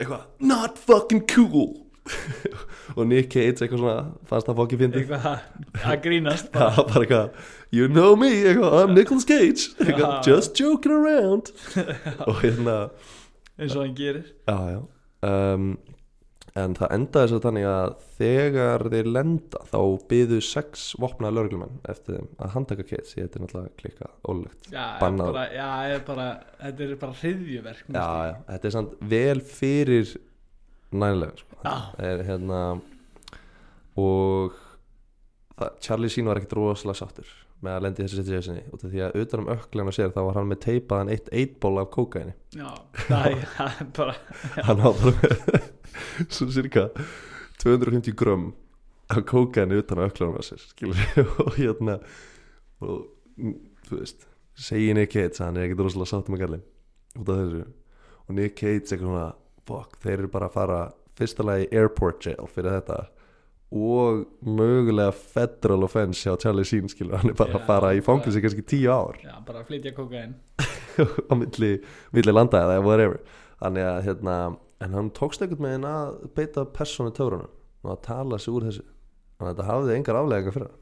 eitthvað, not fucking cool. Og Nick Cage eitthvað svona fannst það fokki fyndið. Eitthvað að grínast Já, bara. bara eitthvað, you know me eitthvað, I'm Nicolas Cage. Eitthvað, just joking around. Og hérna eins og hann gerir. Já, já. Um, En það endaði svo þannig að þegar þeir lenda þá byðu sex vopnaði lögreglumenn eftir þeim að handtaka Kates ég er náttúrulega klikkað ólulegt já, bara, já, bara, þetta er bara hriðjuverk Já, já, þetta er samt vel fyrir nænlega sko. Er, hérna, og það, Charlie Sheen var ekkert rosalega sáttur með að lendi þessi situationi. Út af því að utan um öklan og sér þá var hann með teipaðan eitt eitból af kókaini já, það er bara hann var bara með svo cirka 250 grömm af kókaini utan á öklanum að sér skilur og hérna og mm, þú veist segi Nick Cage að hann er ekkert rosalega sáttum með gallin út af þessu. Og Nick Cage eitthvað svona fuck, þeir eru bara að fara fyrsta lagi airport jail fyrir þetta. Og mögulega federal offense hjá Charlie Sheen skilur, hann er bara Já, að fara í bara- fangilsi kannski tíu ár. Já, bara að flytja kokain á milli, milli landa eða whatever. Þannig að hérna en hann tókst einhvern veginn að beita persónu törunum og að tala sig úr þessu. Þannig að þetta hafði engar aflega fyrir hann.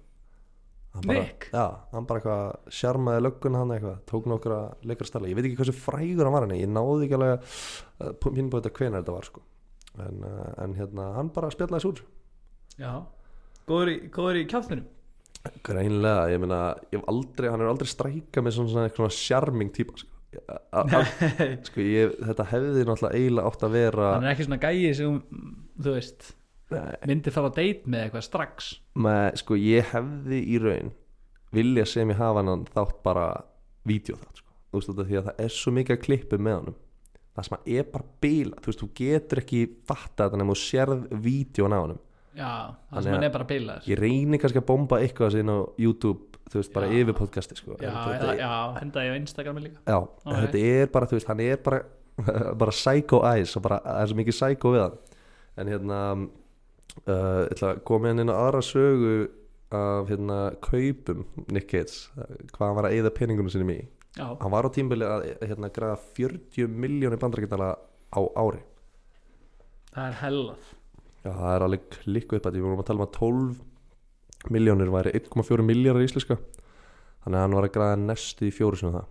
Bara, já, hann bara eitthvað sjarmaði löggun hann eitthvað, tók nokkra leikra stala, ég veit ekki hversu frægur hann var henni ég náði ekki alveg að pinn på þetta hvenær þetta var sko. En, uh, en hérna, hann bara spjallaði sig úr. Já, góður í, kjáltunum greinlega, ég meina ég aldrei, hann er aldrei stræka með svona, svona, svona sjarming típa sko. Sko ég, þetta hefði náttúrulega eiginlega átt að vera hann er ekki svona gæi sem þú veist, Nei, myndi fara á date með eitthvað strax. Með, sko ég hefði í raun vilja sem ég hafa hann þátt bara vídeo þátt sko. þú veist þetta því að það er svo mikið að klippu með honum. Það sem að er bara bila þú veist þú getur ekki fatta þetta nema þú sérð vídeon á honum. Já, það sem hann að- er bara bilaður. ég reyni kannski að bomba eitthvað sín á YouTube þú veist bara Já. yfir podcasti sko. já, þetta, já, henda ég á Instagrami líka já, Ok. þetta er bara þú veist hann er bara bara psycho eyes og bara það er svo mikið psycho við hann en hérna uh, að koma hérna inn á aðra sögu af hérna kaupum Nick Gates, uh, hvað hann var að eyða peningunum sinni já, hann var á tímbili að hérna græða 40 miljónir bandarækjandala á ári það er hellað já það er alveg klikku upp að við vorum að tala um að 12 miljónir væri 1,4 miljardar íslenska. Þannig að hann var að græða næstu í fjóri sem það.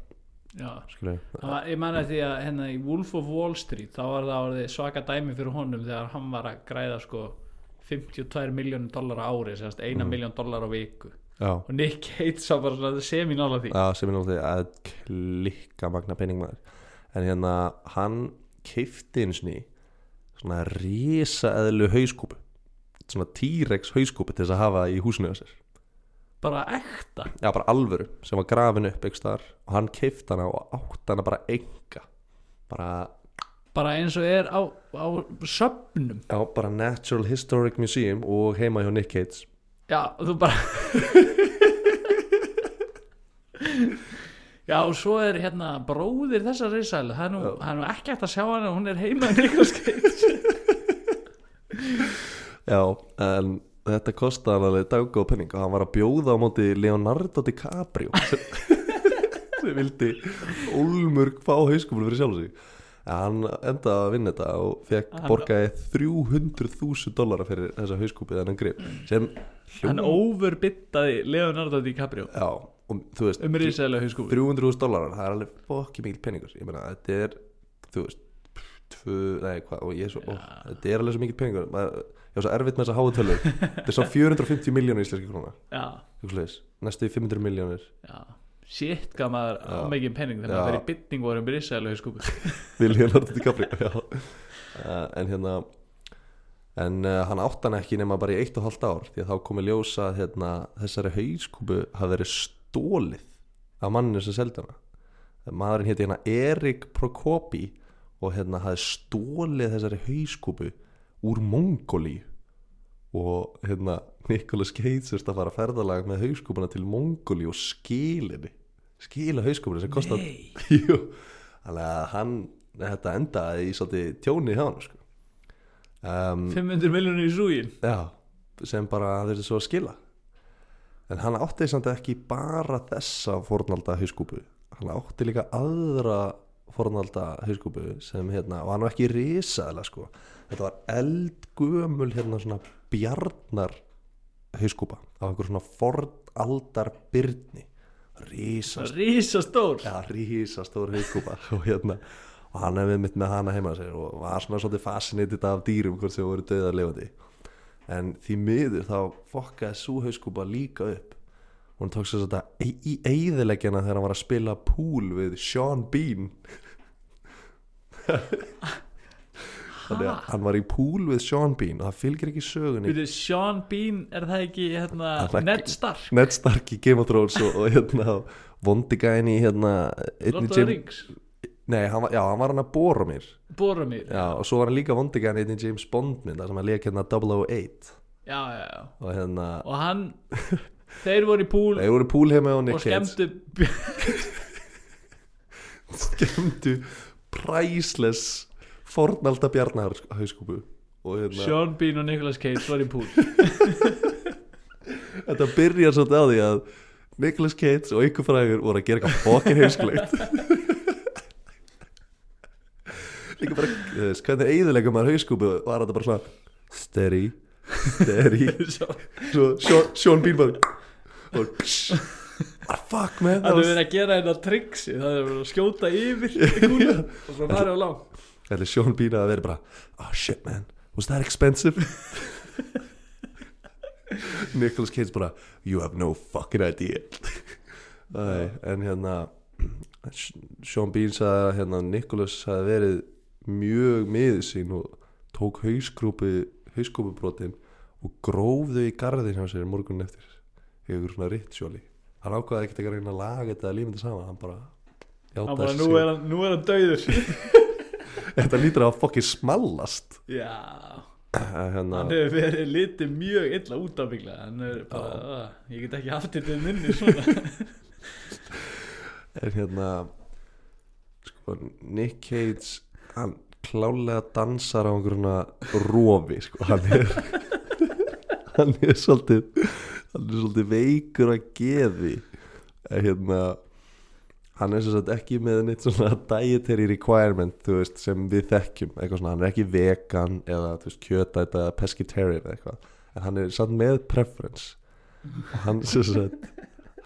Já. Skilur Það ég eftir því að hérna í Wolf of Wall Street þá var það svaka dæmi fyrir honum þegar hann var að græða sko 52 miljónir dollar á ári sérst eina Mm. miljón dollar á viku. Já, og Nick Cage sá bara svona seminála því. Já, sem er náttúrulega að klikka magna peningmaður en hérna hann keifti eins og ný svona risa eðlu hauskúpu svona T-Rex hauskúpu til þess að hafa í húsinu sér. Bara ekta? Já, bara alvöru sem var grafin upp ekki þar og hann keifti hana og átti hana bara enga. Bara, bara eins og er á, á söpnum já, bara Natural Historic Museum og heima hjá Nick Cage já og þú bara já og svo er hérna bróðir þessar risaðlu það er nú, það er nú ekki hægt að sjá hana hún er heima í Nicolas Cage já, en þetta kostaði hann alveg daggóð penning og hann var að bjóða á móti Leonardo DiCaprio. Sem, sem vildi Olmurg fá hauskúpul fyrir sjálf sig. Ja, hann endaði að vinna þetta og fekk Hann- borgaði 300.000 dollara fyrir þessa hauskúpið hann grip sem hann overbyttaði Leonardo DiCaprio. Já, og þú veist um risaðlu hauskúfu 300.000 dólarar, það er alveg fokki mikil peningur. Ég meina, þetta er þú veist, tvö, nei hvað og ég er svo, ó, Já. þetta er alveg svo mikil peningur. Maður, ég er svo erfitt með þessa háu tölur. Þetta er svo 450 miljónir íslenski Hugsaðis, næstu í 500 miljónir shit hvað maður á Já. mikið penning þannig að það er í bytning voru um risaðlu hauskúfu Vilja Leonardo DiCaprio uh, en hérna en uh, hann átt hann ekki nema bara í eitt og halvt ár því að þá komi ljósa að hérna, þessari hauskúpu hafi verið stólið af manninu sem seldi hana. Maðurinn héti hérna Erik Prokopi og hérna hafi stólið þessari hauskúpu úr Mongóli og hérna Nicolas Cage þurfti að fara að ferðalag með hauskúpuna til Mongóli og skilinni. Skila hauskúpuna sem kostar þannig að hann þetta endaði í svolítið tjóni hjá hann sko. um, 500 miljonir í súgin já, sem bara þurfti svo að skila. En hann átti samt ekki bara þessa fornalda hauskúpu. Hann átti líka aðra fornalda hauskúpu sem hérna, og hann var ekki risaðlega sko þetta var eldgömul hérna svona bjarnar hauskúpa á einhver svona fornaldar byrni risast risastór? Já, rísastór hauskúpa og hérna og hann hefði mitt með hana heima sér og var svona svolítið fascinitið af dýrum hvort sem voru döðar lifandi. En því miður þá fokkaði svo hauskúpa líka upp. Og hann tók sér þetta í eigðileggjana þegar hann var að spila pool við Sean Bean þannig að hann var í pool við Sean Bean og það fylgir ekki sögunni. Veitu, Sean Bean, er það ekki hérna, Ned Stark? Ned Stark í Game of Thrones og, og hérna vondigæn í hérna Lord of the Rings, Nei, hann var, já, hann var hann að bóra mér. Boromir? Já, Já, og svo var hann líka vondigan einn í James Bond mynd þar sem hann leik hérna 008 já, já, og hérna, og hann þeir voru í púl þeir voru púl heima og skemmtu skemmtu priceless fornalda bjarnar hauskúpu hérna, Sean Bean og Nicolas Cage voru í púl. Þetta byrjar svolítið á því að Nicolas Cage og ykkur frægur voru að gera eitthvað fokkin heimskulegt líka bara hvernig eigðilega maður hauskúpu? Var þetta bara svona Svo- svo Sean- Bean bara og ah, fuck man það er verið að gera þetta triksi það er verið að skjóta yfir og svo farið á lang Er Sean Bean að vera bara Oh shit man, was that expensive? Nicolas Cage bara You have no fucking idea. Æ, En hérna Sean Bean sagði að hérna, Nicolas hafi verið mjög miður sín og tók hausgrúpi hauskúpubrotin og gróf þau í garðin hjá sér morgun eftir. Einhver svona rituali hann ákvaði ekkert að reyna að laga þetta að lífa þetta saman hann bara hann bara, nú er hann, nú er hann dauður þetta lítur að fokki smallast. Já, hérna, hann hefur verið litið mjög illa út af byggla "Ah, ég get ekki haft þetta minni en hérna sko, Nick Cage hann klálega dansar á einhverjuna rofi sko, hann er hann er svolítið hann er svolítið veikur að geði. Hérna hann er sagt ekki með neitt svona dietary requirement þú veist, sem við þekkjum. Eitthvað svona, hann er ekki vegan eða kjötæta eða pescatarian eitthvað. En hann er samt með preference. Og hann sagt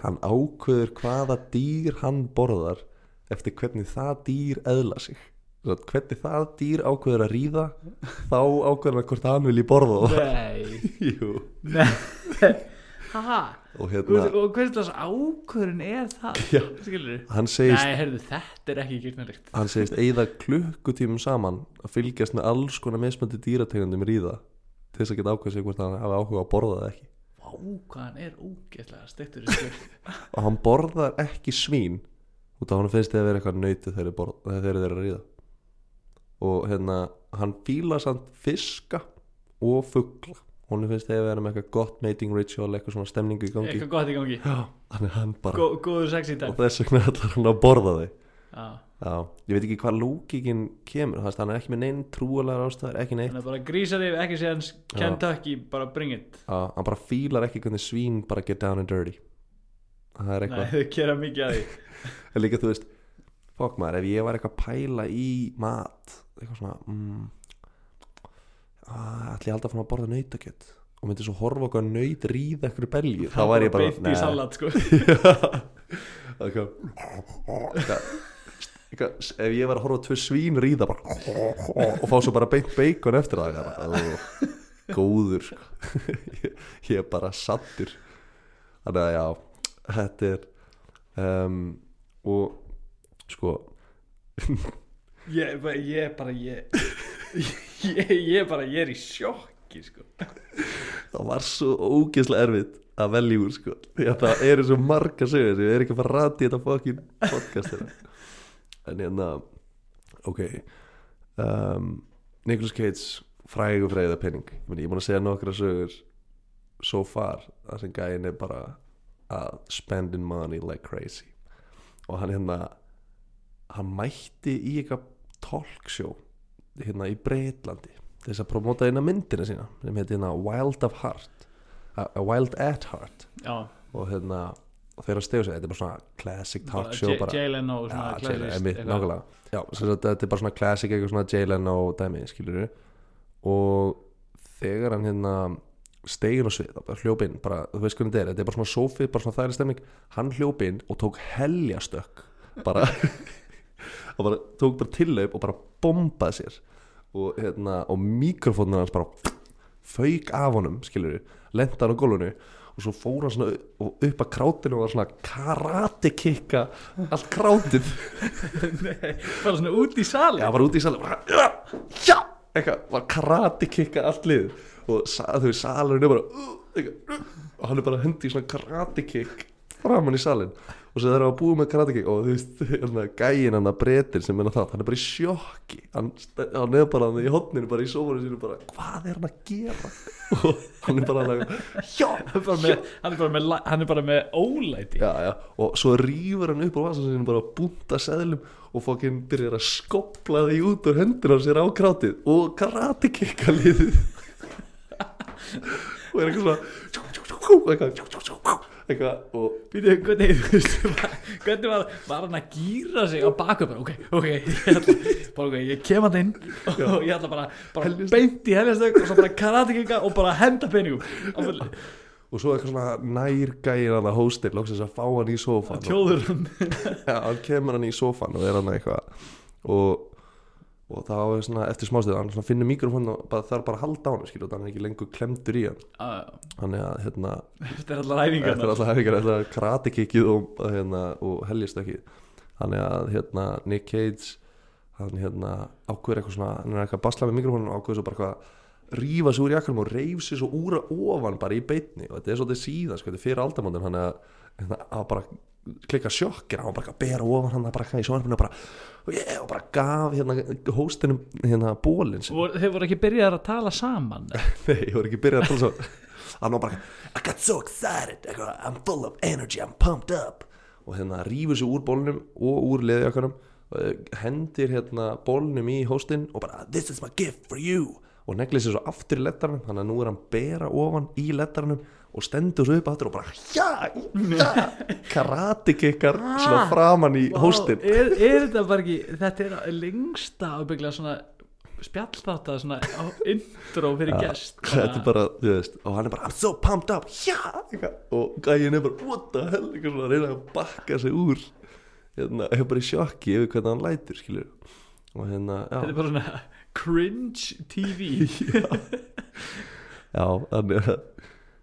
hann ákveður hvaða dýr hann borðar eftir hvernig það dýr eðla sig. Svo að hvernig það dýr ákveður að ríða þá ákveður hann hvort hann vilji borða það. Nei, Jú. nei. Haha og hérna og hvernig ákvörðin er það Já. Skilur hann segist, Nei, heyrðu, þetta er ekki gyrnalegt hann segist eigða klukkutímum saman að fylgjast með alls konar mismöndi dýrategundum ríða til þess að geta ákveð sig hvort hann hafi áhuga að borða það ekki. Hann er ógeðslega stektur í og hann borðar ekki svín út af hann finnst þið að vera eitthvað nöytið þegar þeir borð- þegar þeir eru að ríða. Og hérna hann fíla samt fiska og fugla hún finnst að vera með eitthvað gott mating ritual eitthvað svona stemningu í gangi. Eitthvað gott í gangi. Já, hann er hann bara Gó, Góður sex í dag. Og þess vegna ætlar hann að borða þau. Já, já, ég veit ekki hvað lókikinn kemur þannig að hann er ekki með neinn trúalega ástæður ekki neitt. Þannig að bara grísa þig ekki séðan Kentucky, bara bring it. Já, hann bara fílar ekki hvernig svín bara get down and dirty. Það er Nei, eitthvað þau gera mikið að því. En líka þú veist fokk maður, ef ég var eitthvað að pæla í mat eitthvað svona mm, að, ætli ég alltaf að borða nautakjöt? Og myndi svo horfa okkur að naut ríða eitthvað belgi þá var ég bara Beint í salat, sko. Eitthvað, eitthvað, ef ég var að horfa tvö svín ríða bara og fá svo bara beint bacon eftir það bara, góður sko. ég, ég er bara sattur þannig að já þetta er um, og sko Ég ég bara, ég Ég, ég bara, ég er í sjokki, sko. Það var svo ógeðslega erfitt að velja úr sko. Að það eru svo marga sögur ég er ekki að fara að rati þetta fokkin podcastina en hérna ok um, Nicolas Cage fræg og fræða penning ég, ég er búin að segja nokkra sögur so far það sem gæin er bara að spending money like crazy. Og hann hérna hann mætti í eitthvað talkshow hérna í Breitlandi til þess að promóta eina myndina sína sem heiti hérna Wild of Heart a, a Wild at Heart. Já, og hérna þeirra stegu sig, þetta er bara svona classic talk show Jay Leno þetta er bara svona classic eitthvað svona Jay Leno dæmi, skilur og þegar hann hérna stegin og svið, bara hljóp inn bara, þú veist hvernig þetta er, þetta er bara svona sofi bara svona þægileg stemning, hann hljóp inn og tók heljastökk bara og bara tók bara tillaup og bara bombaði sér. Og hérna, og mikrofónun hans bara fauk af honum, skilur lenda hann á gólfinu og svo fór hann svona upp að krátinu og var svona karate kicka allt krátið. Nei, bara svona út í sali Já, var úti í salin bara, eitthvað, var karate kicka allt lið. Og sa, þú veist, salurinn er bara eitthvað, og hann er bara að hendi í svona karate kick framan í salin og svo þeir eru að búið með karate kick og þú veist, hérna, gæin hann að breytir sem minna það, hann er bara í sjokki. Hann, hann er bara hann í hotninu bara í sófanu sínu bara, hvað er hann að gera? Og hann er bara hann að Hann er bara með, er er ólæti. Já, já, og svo rýfur hann upp á vasan sinni bara búnta seðlum og fokkin byrjar að skopla því út úr hendur á sér á krátið og karate kicka liðið. Og er eitthvað svona eitthvað, eitthvað og Býtu, hvernig, þú veist, hvernig var, var hann að gýra sig á bara, ok, ok, ég ætla, bara, ok, ég kem hann inn og ég ætla bara, bara beint í heljastök og svo bara karate kicka og bara henda peningum. Og svo eitthvað svona nærgægir hann að hóstil loksins að fá hann í sófan og, tjóður hann ja, hann kemur hann í sófan og er hann eitthvað og, og þá er svona eftir smástið hann svona finnur mikrofón og bara, þarf bara að halda á hann skilur, þannig er ekki lengur klemdur í hann. Þannig að hérna Þetta er allar æfingar Þetta er alltaf hefðingar, þetta er kratikikið og, hérna, og helgistökkið Þannig að hérna, Nick Cage hann hérna, ákveður eitthvað svona hann er eitthvað að basla með mikrofónum og ákveður svo bara eitthvað rífa sig úr jakkanum og reif sig svo úr að ofan bara í beitni og þetta er svolítið síðan sko, þetta er fyrir aldamóndin hann að, hérna, að bara klikka sjokkir, hann var bara að bera ofan hann bara í sjónarfinu og bara, og, yeah, og bara gaf hérna, hóstinum hérna, bólinn þeir voru ekki byrjað að tala saman? Nei, ég voru ekki byrjað að tala svo Hann var bara I got so excited. I'm full of energy, I'm pumped up. Og hérna rífur sig úr bólnum og úr leðjakanum Hendir hérna bólnum í hóstinn Og bara This is my gift for you. Og neglir sér svo aftur í lettarnum Þannig að nú er hann bera ofan í lettarnum Og stendur svo upp aftur og bara Já, já. Karate kickar svona framan í hóstinn. Vá, er, er þetta bara ekki Þetta er lengsta ábygglega svona spjallþátt svona intro fyrir gest þetta er bara, þú veist, og hann er bara I'm so pumped up, já og gæin er bara, what the hell? Svona, að reyna að bakka sig úr hérna, er bara í sjokki yfir hvernig hann lætur skilur og hérna, þetta er já, bara svona cringe TV já þannig að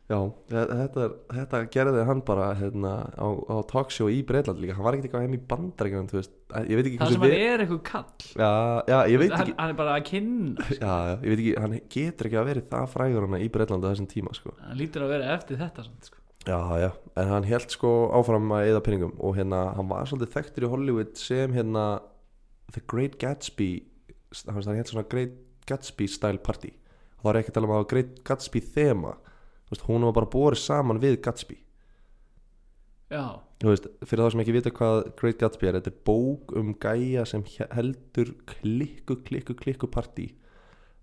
Já, þe- þetta, þetta gerði hann bara hérna, á, á talkshow í Breitland líka. Hann var ekkert eitthvað heim í bandaríkjum þú veist, ég veit ekki það sem hann er eitthvað kall. Já, já, veit hann, ekki hann er bara að kynna já, já, ég veit ekki, hann getur ekki að verið það frægur hann í Breitland á þessum tíma sko. hann lítur að vera eftir þetta samt, sko. Já, já, en hann held sko áfram að eða pinningum og hérna, hann var svolítið þekktur í Hollywood sem hérna The Great Gatsby hann held svona Great Gatsby style party. Það er ekki að tala um að Great Gatsby þema veist, hún var bara borið saman við Gatsby. Já, veist, fyrir þá sem ekki vita hvað Great Gatsby er þetta er bók um gæja sem he- heldur klikku, klikku, klikku partí.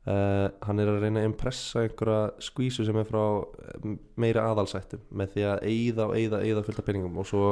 Uh, hann er að reyna að impressa einhverja skvísu sem er frá eh, meiri aðalsættum með því að eyða og eyða, eyða fullt af peningum og svo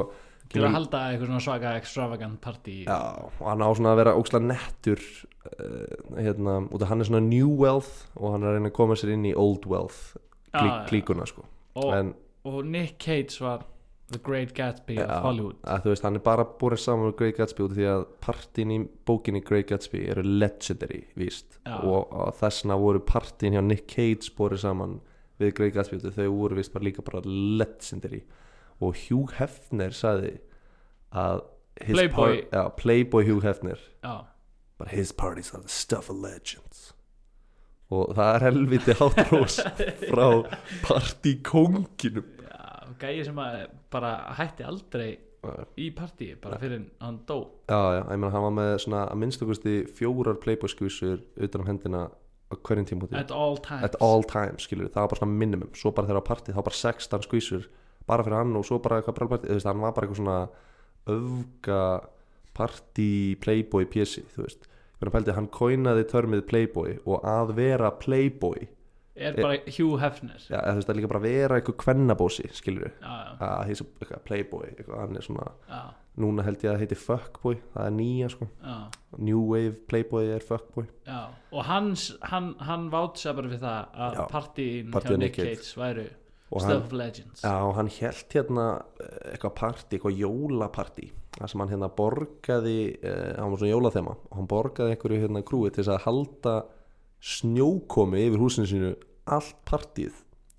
til að halda eitthvað svona svaka extravagant party Já, og hann á svona að vera ókslega nettur uh, hérna, út af hann er svona new wealth og hann er að reyna að koma sér inn í old wealth klí, Já, já. klíkuna sko og, en og Nick Cage var The Great Gatsby Já. of Hollywood að þú veist, hann er bara búin saman með Great Gatsby út því að partin í bókinni Great Gatsby eru legendary víst Já. og, og þessna voru partin hjá Nick Cage búin saman við Great Gatsby út af þau voru víst bara líka bara legendary og Hugh Hefner sagði að Playboy. par- já, Playboy Hugh Hefner but his parties are the stuff of legends og það er helviti hátrós frá partíkonginum já, gæi sem að bara hætti aldrei í partíi bara fyrir hann dó. Já, já, ég meina hann var með svona að minnstakosti fjórar playboy skvísur utan um hendina á hverjum tímúti at all times. At all times, skilur það var bara svona minimum. Svo bara þegar á partí, þá bara 16 skvísur bara fyrir hann og svo bara eitthvað brálpartí þú veist, hann var bara eitthvað svona öfga partí playboy pjessi, þú veist pældi, hann kóinaði törmið playboy og að vera playboy. Er bara Hugh Hefner. Já, þú veist, að líka bara vera eitthvað kvennabósi, skilur já, að heisa playboy, eitthvað, hann er svona já, núna held ég að heiti fuckboy, það er nýja sko. Já, New Wave Playboy er fuckboy. Já. og hans, hann, hann vátsa bara við það að partíið hjá Nick Cage. Væru Stuff of Legends. Já, og hann held hérna eh, eitthvað partí, eitthvað jólapartí þar sem hann hérna borgaði eh, hann var svona jólathema og hann borgaði einhverju hérna krúi til þess að halda snjókomi yfir húsinu sínu allt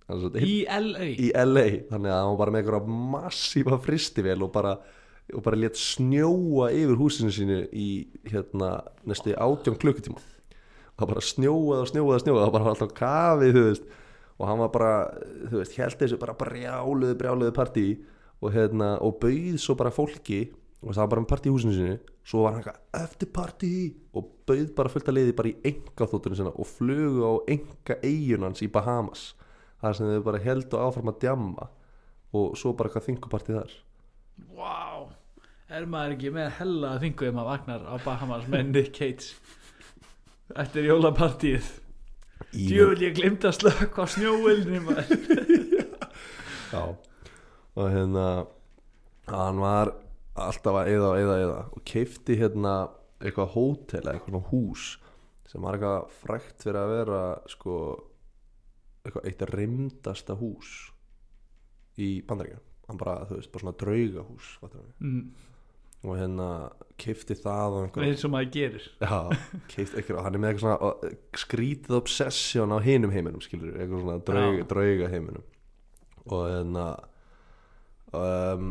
Þannig að- í LA í LA þannig að hann var með einhverja massífa fristivel og bara, og bara létt snjóa yfir húsinu sínu í hérna næstu átjón klukkutíma. Það bara snjóaði og snjóaði og snjóaði það bara alltaf kafið þú veist og hann var bara, þú veist, held þessu bara brjáluðu, brjáluðu partí og hérna, og bauð svo bara fólki og það var bara með partí í húsinu sínu. Svo var hann eitthvað eftir partí! og bauð bara fullt að leiði bara í enga þóttunum sinna og flugu á enga eigunans í Bahamas þar sem þau bara heldu áfram að djamma og svo bara eitthvað þingupartí þar. Vá, er maður ekki með hella að þingu ef maður vagnar á Bahamas með Nick Cage eftir jólapartíð Djöfell ég glimt að slökka á snjóvelni Já. Og hérna hann var alltaf að eða og eða eða og keifti hérna eitthvað hótel eða eitthvað hús sem var eitthvað frækt fyrir að vera sko eitthvað eitt rimdasta hús í bandaríkjum hann bara, þú veist, bara svona draugahús mm, og hérna keifti það eins og maður gerir. Já, keifti eitthvað hann er með eitthvað svona skrítið obsession á hinum heiminum skilur, eitthvað svona draug, drauga heiminum. Og hérna um,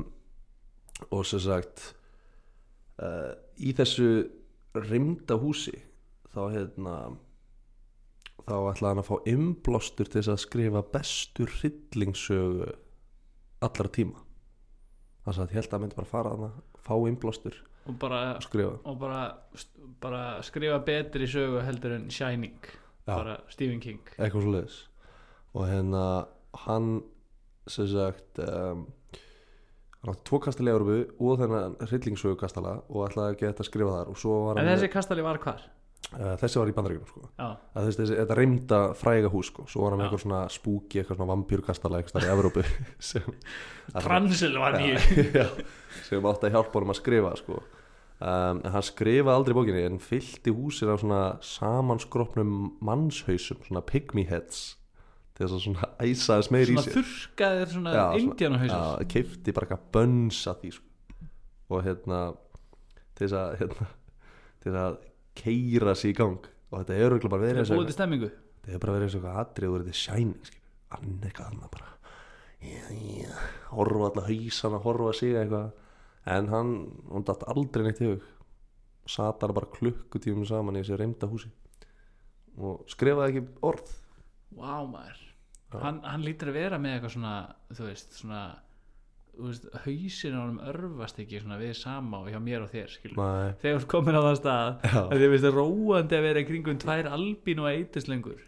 og sem sagt uh, í þessu rimda húsi þá hérna þá ætlaði hann að fá imblástur til þess að skrifa bestu hryllingssögu allra tíma. Þannig að ég held að hann myndi bara fara þarna fá imblástur og bara, skrifa og bara, bara skrifa betri sögu heldur en Shining Já. bara Stephen King eitthvað svo leiðis og hérna hann sem sagt um, hann átti tvo kastali í Európu og þennan hryllingssögu kastala og ætlaði að geta að skrifa þar en hann þessi kastali var hvar? Uh, þessi var í bandaríkunum sko. Að þessi, þessi, þetta reymda fræga hús sko. Svo var hann með eitthvað svona spúki eitthvað svona vampýrkastala eitthvað í Transylvaníu já, sem átti að hjálpa honum að skrifa sko. Um, en hann skrifaði aldrei bókinni en fyllti húsin af svona samanskropnum mannshausum svona pygmy heads til þess að svona æsa þess meir í sér. svona Já, svona- indjánahausar Já, keifti bara eitthvað bönns að því sko. og hérna til þess að hérna, til þess að keira sig í gang. Og þetta er örugglega bara verið er þetta er bara verið eins og eitthvað atrið og verið til Shining skilur. hann er eitthvað annað bara. Já, já, horfa alltaf hausan að horfa sig eitthvað. En hann, hún datt aldrei neitt í hug. Sat hann bara klukkutífum saman í þessi reymda húsi. Og skrifaði ekki orð. Vá maður. Hann, hann lítur að vera með eitthvað svona þú veist, svona þú veist, hausin á honum örfast ekki við sama og hjá mér og þér þegar þú ert komin á það stað að þið veist róandi að vera kringum tvær albín og eitislengur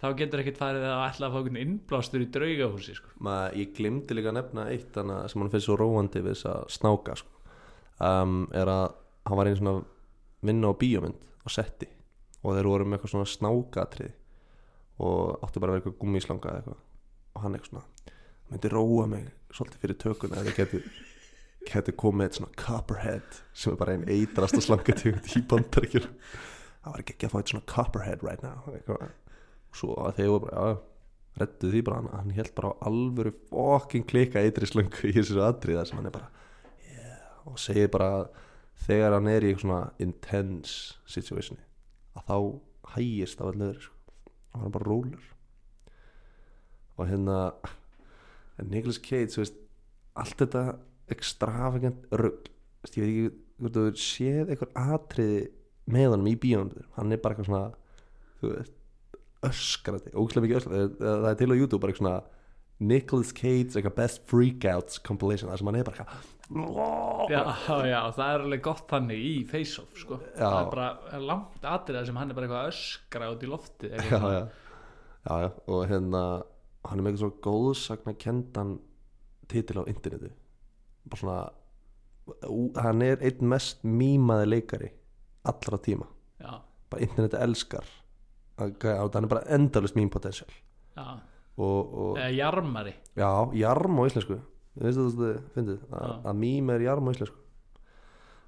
þá getur ekkert farið að ætla að fá einhvern innblástur í draugahúsi sko. ég glimti líka að nefna eitt sem hann finnst svo róandi við þess að snáka sko. um, er að hann var einu svona vinna á bíómynd á setti og þeir voru með eitthvað svona snákatrið og áttu bara að vera eitthvað gummislanga eða eitthvað. Og hann eitthvað svona myndi róa mig svolítið fyrir tökuna eða geti, geti komið eitt svona copperhead sem er bara einn eitrasta slangategund í bandaríkjur það var ekki ekki að fá eitt svona copperhead right now og svo að þeir voru bara já, reddu því bara hann, held bara á alvöru fokkin klika eitri slöngu í þessu atriða sem hann er bara yeah, og segir bara að þegar hann er í svona intense situationi að þá hægist af allir sko. og hann er bara rólur. Og hérna en Nicolas Cage þú veist, allt þetta extravagant rugg ég veit ekki hvort þú séð eitthvað atriði með honum í bíónum hann er bara eitthvað svona þú veist, öskrandi, ógæslega mikið öskrandi það það er til á YouTube bara eitthvað svona Nicolas Cage eitthvað best freakouts compilation þar sem hann er bara eitthvað já, já, það er alveg gott þannig í face-off sko. Já. það er bara langt atriða sem hann er bara eitthvað að öskra út í lofti já, já. já, já, og hérna hann er með eitthvað svo góðsagna kendan titil á internetu bara svona hann er einn mest mýmaði leikari allra tíma. Já, bara interneti elskar að hann er bara endalust mým potential. Já. og, og eða jarmari. Já, jarm á íslensku. Fyndið? Að, að mým er jarm á íslensku.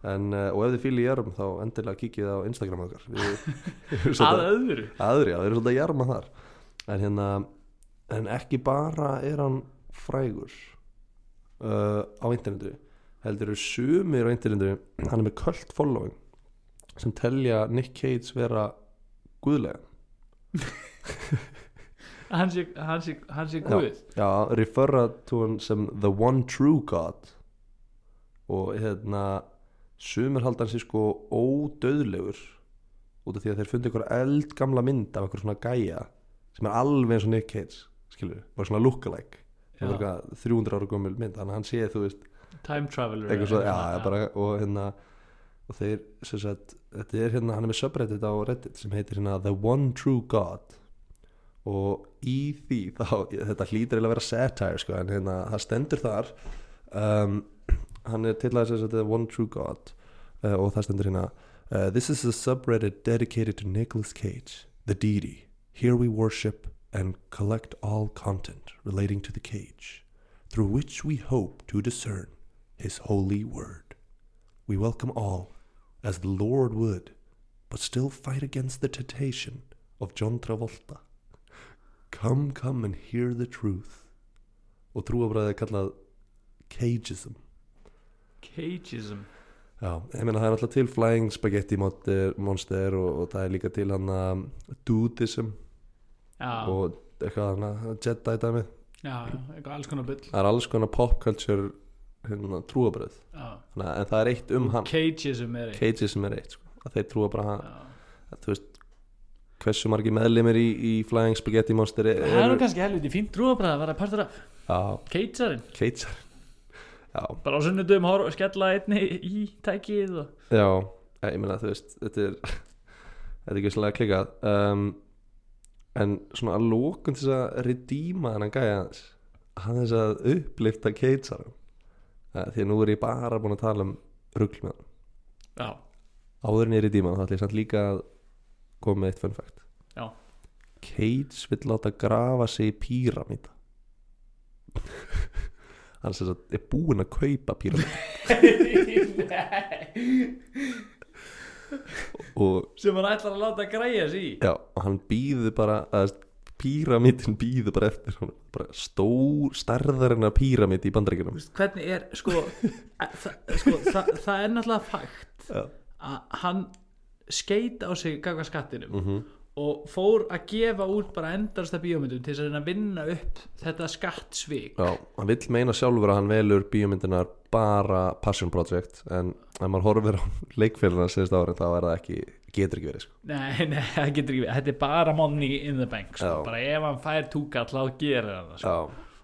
En, uh, og ef þið fýli jarm þá endilega kikið á Instagram okkar. Við, við að öðru? Aðri, já, við erum svolítið að jarma þar. En hérna en ekki bara er hann frægur uh, á internetu heldur eru sumir á internetu hann er með cult following sem telja Nick Cage vera guðlega. Hann sé guð. já, referra to hann sem the one true god. Og hérna sumir halda hann sér sko ódöðlegur út af því að þeir fundi ykkur eldgamla mynd af ykkur svona gæja sem er alveg eins og Nick Cage skilur, bara svona lookalike. Eitthvað 300 ára gömul mynd þannig að hann sé þú veist time traveler svo, já, já, bara, og hérna og þeir, sem sagt, þetta er hérna hann er með subreddit á reddit sem heitir hérna The One True God. Og í því þá, þetta hlýtur eiginlega að vera satire sko, en hérna, það stendur þar um, hann er til að að The One True God uh, og það stendur hérna uh, This is a subreddit dedicated to Nicolas Cage, the deity. Here we worship and collect all content relating to the cage through which we hope to discern his holy word. We welcome all as the Lord would, but still fight against the temptation of John Travolta. Come, come and hear the truth. Og trúabræði er kallað cageism. cageism Já, ég meina það er alltaf til flying spaghetti monster, og, og það er líka til hann að dudism og eitthvað hann að Jedi dæmi. já, eitthvað alls konar bull. Það er alls konar pop culture hérna, trúabræð. já. En það er eitt um hann. cageism er eitt. Cageism er eitt, sko. Að þeir trúa bara hann, að, þú veist hversu margir meðlimir í, í Flying Spaghetti Monster er, það er nú kannski helviti fínt trúabræð að vera partur af. Já, bara á sunnudum skella einni í tækið og... já, ég meina þú veist þetta er þetta er ekki svolítið klikað um, en svona að lókun til þess að redeema þennan gæja hans hann þess að upplifta Cagear því að nú er ég bara búin að tala um rugl með hann já, áður en ég redeema hann þá ætla ég samt líka að koma með eitt fun fact. Já. Cage vill láta grafa sig í píramíta hann sem sagt er búinn að kaupa píramíta og sem hann ætlar að láta græja sig í já, og hann býður bara að píramítin býður bara eftir bara stór, stærðar en að píramít í veist, hvernig er sko, það, sko það, það er náttúrulega fakt Já. að hann skeita á sig gagva skattinum Mhm. Og fór að gefa út bara endarsta bíómyndum til að vinna upp þetta skattsvík Já, hann vill meina sjálfur að hann velur bíómyndinar bara passion project en ef maður horfir á leikfélagina síðust árin þá er það ekki, getur ekki verið sko. nei, nei, það getur ekki verið þetta er bara money in the bank sko. Bara ef hann fær túkall þá gerir hann það sko.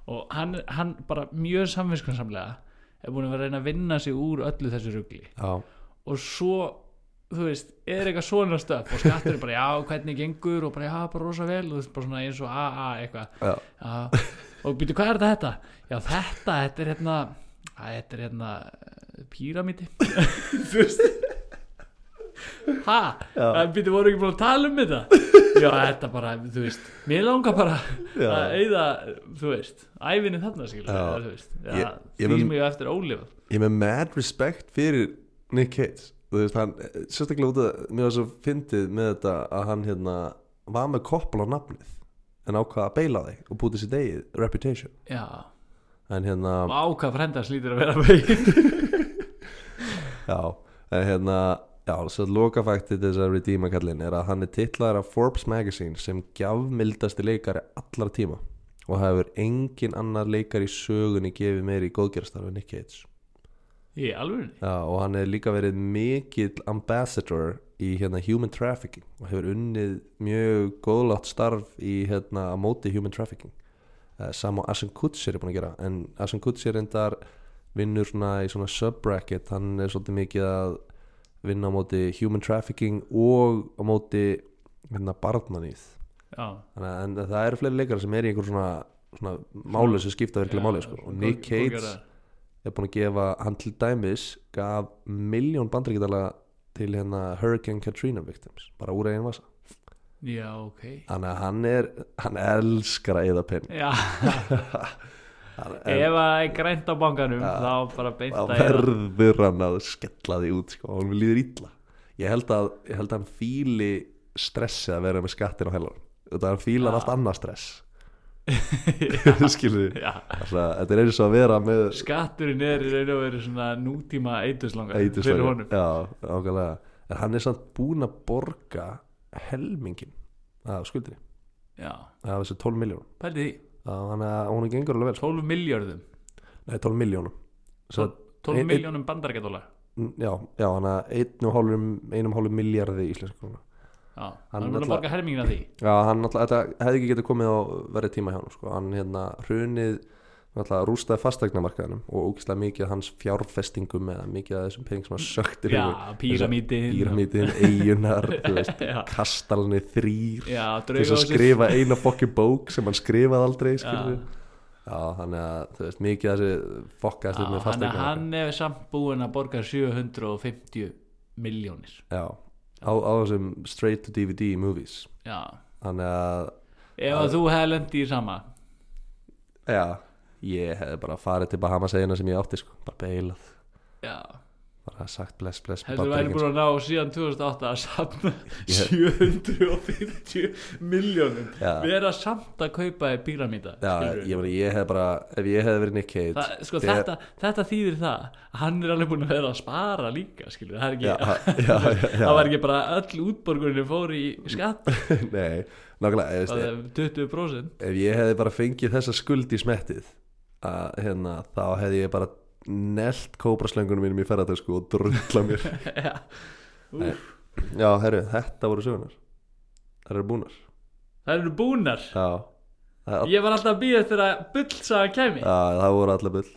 Og hann, hann bara mjög samvinskunsamlega er búin að vera að reyna að vinna sig úr öllu þessu rugli já, og svo þú veist, er eitthvað svona stöf og skattur er bara, já, hvernig gengur og bara, já, bara rosa vel og þú veist, bara svona eins og AA eitthvað. Já, já, og býtu, hvað er þetta? Já, þetta, þetta er hérna þetta er hérna eh, píramíti þú veist. Ha, býtu, voru ekki búin að tala um þetta? Já, þetta bara, þú veist mér langar bara Já. að eyða þú veist, ævinni þarna skilur Já. þú veist, já, því sem ég eftir ólifað ég með mad respect fyrir Nick Cage þú veist, hann, sérstaklega út að mér var svo fyndið með þetta að hann hérna var með koppal á nafnið en ákvað að beila þig og búti sér degið reputation. Já, en hérna, og ákvað frendar slítur að vera veginn já en hérna, já, svo lokafæktið þess að redeema kallinn er að hann er titlaður af Forbes Magazine sem gjafmildasti leikari allar tíma og hefur engin annar leikari í sögunni gefið meiri góðgerastarfi Nick Cage í alveg Já, og hann hefur líka verið mikill ambassador í hérna human trafficking og hefur unnið mjög góðlátt starf í hérna að móti human trafficking. Uh, sam og Asen Kutcher er búin að gera en Asen Kutcher reyndar vinnur svona í svona subbracket. Hann er svolítið mikið að vinna á móti human trafficking og á móti hérna barnanýð já, en það eru fleiri leikar sem er í einhver svona, svona máli sem skipta virkilega máli sko. og Nick Cage er búin að gefa hann til dæmis gaf miljón bandrikidala til hérna Hurricane Katrina victims bara úr eigin vasa. Já, ok. Þannig að hann er hann elskar að eða penn já, ef það er grænt á bankanum þá bara beint að verður hann að skella því út sko, hann líður illa. Ég held að, ég held að hann fíli stressi að vera með skattin á heilar þetta hann fílar Já. allt annað stress skilur já. þetta er eins og að vera með skatturinn er í raun og veru svona nútíma Eiturslanga. fyrir honum. já, ákveðlega en hann er samt búinn að borga helmingin af skuldinni. Já, af þessu 12 miljónum pældi því. Þannig að hún gengur alveg vel. Sko. 12 miljardum nei 12 miljónum Svo, 12 ein- miljónum bandarækjadólar já, já, hann að einum hálfum miljardi íslensk krona já, Hann er búin að borga helmingin af því. Já, hann náttúrulega, þetta hefði ekki getið komið á verið tíma hjá hann sko. hann hérna hrunið náttúrulega rústaði fastegnamarkaðinum og ógislega mikið hans fjárfestingum eða mikið af þessum pening sem hann sökti já, píramítin píramítin, eigunar kastalni þrýr já, til þess að skrifa eina fokki bók sem hann skrifaði aldrei já, já, þannig að þú veist, mikið af þessi fokkaðist upp með já, hann, fastegna hann er samt búin að borga 750 miljónir já, á, á þessum straight to DVD movies. Já, þannig að, ef að þú hefði lendi í sama. Já ég hefði bara farið til Bahamas eina sem ég átti sko, bara beilað já, bara sagt bless bless heldur væri búin að ná síðan 2008 að safna Ég- 750 miljónum vera samt að kaupa í píramíta já, ég, ég hef bara ef ég hefði verið Það, sko, þetta, þetta þýðir það að hann er alveg búin að vera að spara líka skilur, það er ekki já, já, það var ekki bara öll útborgunni fór í skatt. Nei, nákvæmlega ég það veist, er 20% ef ég hefði bara fengið þessa skuld í smettið að hérna, þá hefði ég bara nelt kóbraslöngunum mínum í ferðartösku og drulla mér. Já, já, herru, þetta voru sögunar það eru búnar. Það eru búnar? Já, það, ég var alltaf að býða eftir að bullsaga kæmi. Já, það voru allir bull.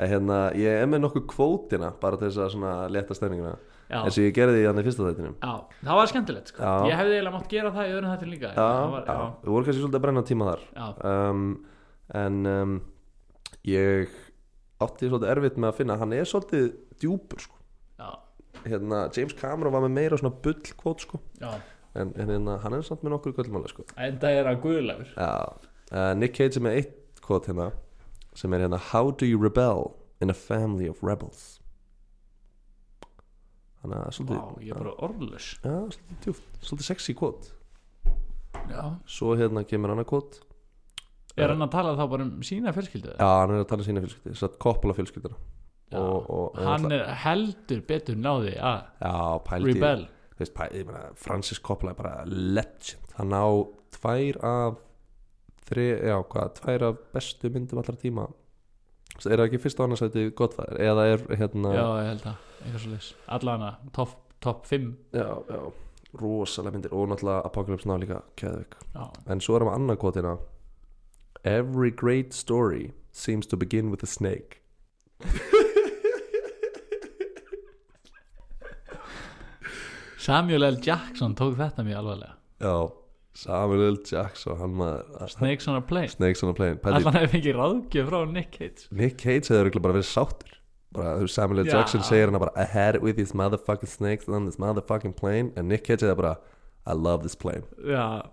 Hérna, ég er með nokkuð kvótina bara til þess að leta stefninguna eins og ég gerði í hann í fyrsta þættinum. Já, það var skemmtilegt sko. Ég hefði eiginlega mátt gera það í öðrum þættin líka. Var, við vorum kannski svolítið að brenna tíma þar. Um, en um, ég átti svolítið erfitt með að finna. Hann er svolítið djúpur sko. hérna, James Cameron var með meira svona bull kvót sko. en, en hérna, hann er samt með nokkur kvöldmáli sko. enda er hann guðlegur. Já, uh, Nick Cage er með eitt kvot hérna sem er hérna How do you rebel in a family of rebels? Þannig að svolítið ég er bara orðlös svolítið svolítið sexy kvot svo hérna kemur annað kvot Er hann að tala þá bara um sína fjölskyldu? já, hann er að tala um sína fjölskyldi þess að koppala fjölskyldina Já. og, og, Hann er heldur betur náði að já, pældi rebel. veist, pæ- ég meina, Francis Coppola er bara legend. Hann á tvær af þri, já hvað, tvær af bestu myndum allra tíma. Er það ekki fyrst á annarsæti Godfather? Eða er hérna Já, ég held að, eitthvað svo leys Allana, topp top 5 já, já, rosalega myndir. Og náttúrulega Apocalypse Now líka keðvik Já, en svo erum við annað kvotina Every great story seems to begin with a snake Samuel L. Jackson tók þetta mjög alvarlega já, Samuel L. Jackson hann maður Snakes on a plane Snakes on a plane Pæli, Allan hefði fengið ráðgjöf frá Nick Cage Nick Cage hefur örugglega bara verið sáttur bara, þú veist, Samuel L. Já. Jackson segir hann bara I had it with these motherfucking snakes on this motherfucking plane and Nick Cage hefur bara I love this plane Já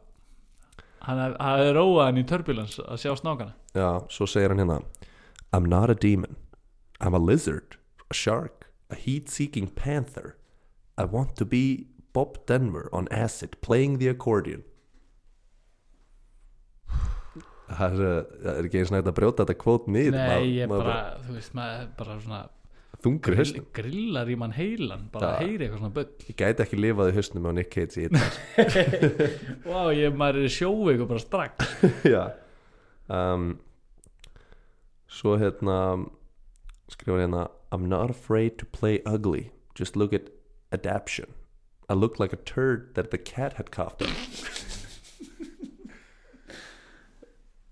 Hann hefði róað hann í turbulence að sjá snákana. Já, svo segir hann hérna I'm not a demon. I'm a lizard, a shark a heat-seeking panther. I want to be Bob Denver on acid playing the accordion. Það er, það er ekki eins og nægt að brjóta þetta kvót niður Nei, ég bara, þú veist, maður bara svona þungur í grill, hausnum grillar í mann heilan bara að heyri eitthvað svona bull. Ég gæti ekki lifað í hausnum á Nick Cage í þetta Vá, ég maður er sjóveik og bara strax. Já. Um, Svo hérna skrifa hérna I'm not afraid to play ugly. Just look at adaption. I look like a turd that the cat had coughed on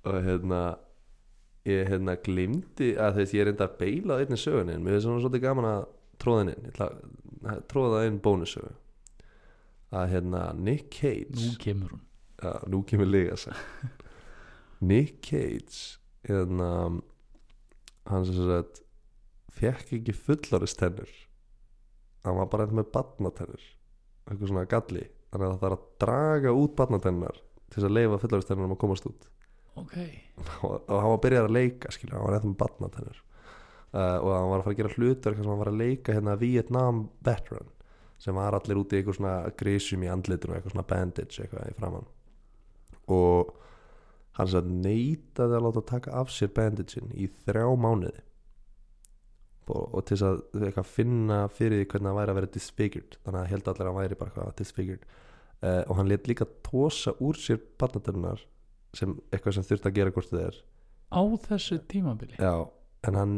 Og hérna Ég hérna glimti að þess ég reynda að beila einni sögunni en mér finnst svona svolítið gaman að tróða henni inn. Ætla að tróða það inn bónussögu að hérna Nick Cage. Nú kemur hún. Já, nú kemur liga sér Nick Cage hérna hann sem sagt fekk ekki fulloristennur hann var bara eitthvað með badnatennur eitthvað svona galli. Þannig að það þarf að draga út badnatennar til þess að leifa fulloristennunum að komast út Ok, og, og hann var að byrja að leika skilja, hann var eitthvað með badnatennur uh, og hann var að fara að gera hlutur hann var að leika hérna Vietnam veteran sem var allir út í eitthvað svona grísjum í andlitinu eitthvað svona bandage eitthvað í framann og hann sagði neitaði að láta taka af sér bandagein í þrjá mánuði. Og, og til þess að finna fyrir því hvernig hann væri að vera disfigured þannig að held allir að hann væri bara disfigured. Uh, og hann let líka tósa úr sér barnatennar sem eitthvað sem þurfti að gera hvort þið er. Á þessu tímabili? Já, en hann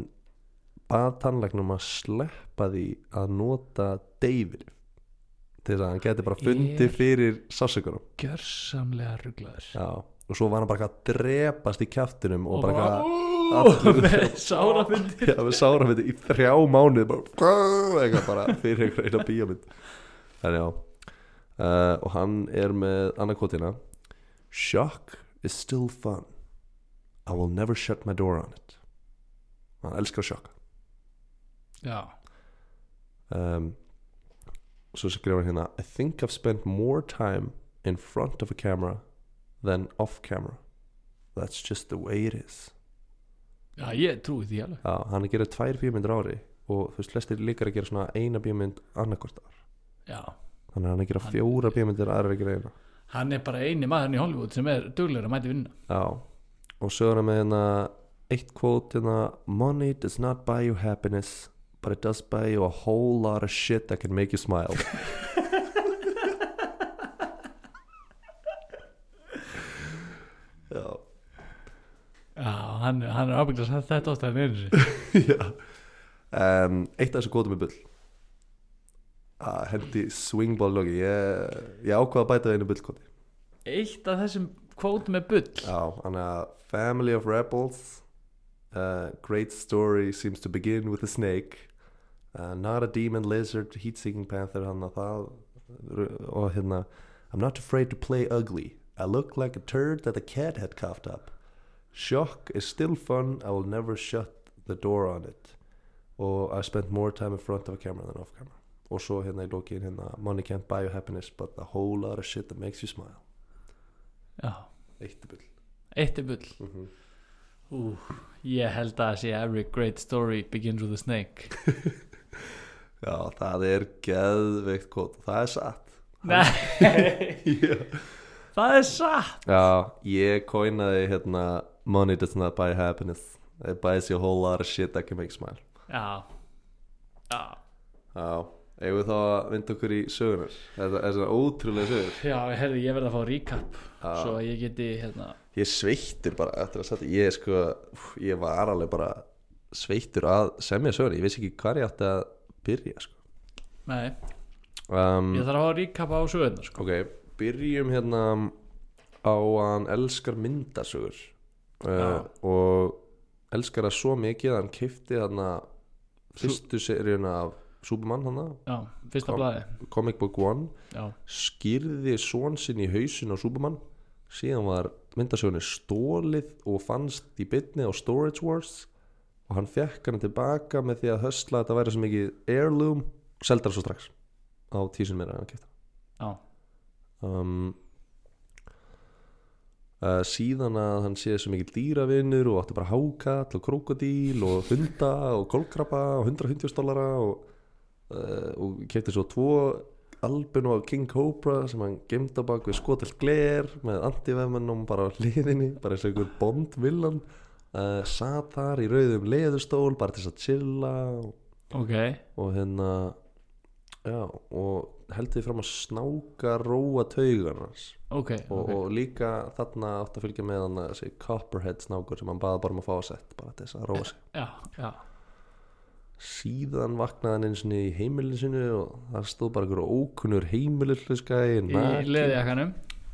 bað tannlæknum að sleppa því að nota deyfir til þess að hann geti bara fundið fyrir sásökunum Gjörsamlega rugglaður já, og svo var hann bara að drepast í kjaftinum og, bara eitthvað eitthvað með sárafundir Já, sárum þetta í þrjá mánuð bara, eitthvað bara fyrir einhver eina bíómynd. En já uh, og hann er með annarkvotina Shock is still fun. I will never shut my door on it. Hann elskar sjokk Já, um, svo skrifar hérna I think I've spent more time in front of a camera than off camera. That's just the way it is. Já ég trúi því alveg. Já, hann er að gera tvær bíómyndir á ári og þú veist, flestir líkar að gera svona eina bíómynd annarkvort ár. Já, þannig að hann er að gera Hann- fjóra bíómyndir aðra að gera eina hann er bara eini maðurinn í Hollywood sem er duglegur að mæti vinna Já, og hann með hérna eitt kvót hérna Money does not buy you happiness but it does buy you a whole lot of shit that can make you smile. Já, Já, hann, hann er ábygglega sagt þetta ástæðan já. Um, Eitt af þessu kvótum er bull að hendi swingball ég, ég ákvað að bæta það einu bullkvoti Eitt af þessum kvótum er bull. Já, hann er Family of Rebels uh, Great story seems to begin with a snake uh, Not a demon lizard Heat-seeking panther hann að það og hérna I'm not afraid to play ugly. I look like a turd that a cat had coughed up. Shock is still fun I will never shut the door on it. Og I spent more time in front of a camera than off camera og svo hérna í lókin hérna Money can't buy you happiness but a whole lot of shit that makes you smile. Já, Eitt er bull. Eitt er bull. Mm Ú, Ég held að sé every great story begins with a snake. Já, það er geðveikt kvot Það er satt. Það er satt. Já, ég koinaði hérna Money does not buy happiness. It buys you a whole lot of shit that can make you smile. Já, já, Já, við þá að vinda okkur í sögunar Þetta er svona ótrúlega sögur. Já herri, ég verð að fá recap Já. svo að ég geti hérna. Ég sveittur bara eftir að setja Ég sko, ég var alveg bara sveittur að semja sögur Ég vissi ekki hvað ég átti að byrja sko. nei, um, ég þarf að fá recap á sögurnar sko. Ok, byrjum hérna á að hann elskar myndasögur. Uh, og elskar það svo mikið að hann kifti þarna fyrstu seríuna af Superman hana, já, fyrsta Kom. blaði. Comic Book One. Já, skýrði svon sinn í hausin á Superman. Síðan var myndasögunni stólið og fannst í bytni á Storage Wars. Og hann fekk hann tilbaka með því að hösla að þetta væri svo mikið heirloom. Hann svo strax. Á tísun meira en hann kefti já, um, uh, síðan að hann sé svo mikið dýravinnur og átti bara hákall og krokodíl og hunda og golkrabba og 150 dollara og, uh, og kefti svo tvo albinu af King Cobra sem hann gemda bak við skotelt gler með antivefmennum bara á hliðinni bara eins og einhver bondvillan uh, satt þar í rauðum leðustól bara til þess að chilla og ok. og hérna já, og held því fram að snáka róa taugar hans. Ok, og, ok, og líka þarna átt að fylgja með hann þessi copperhead snákur sem hann baða bara um að fá að sett bara til þess að róa sig. já, já síðan vaknaði hann eins og í heimilinu sinu og það stóð bara einhver ókunnur heimililluska í í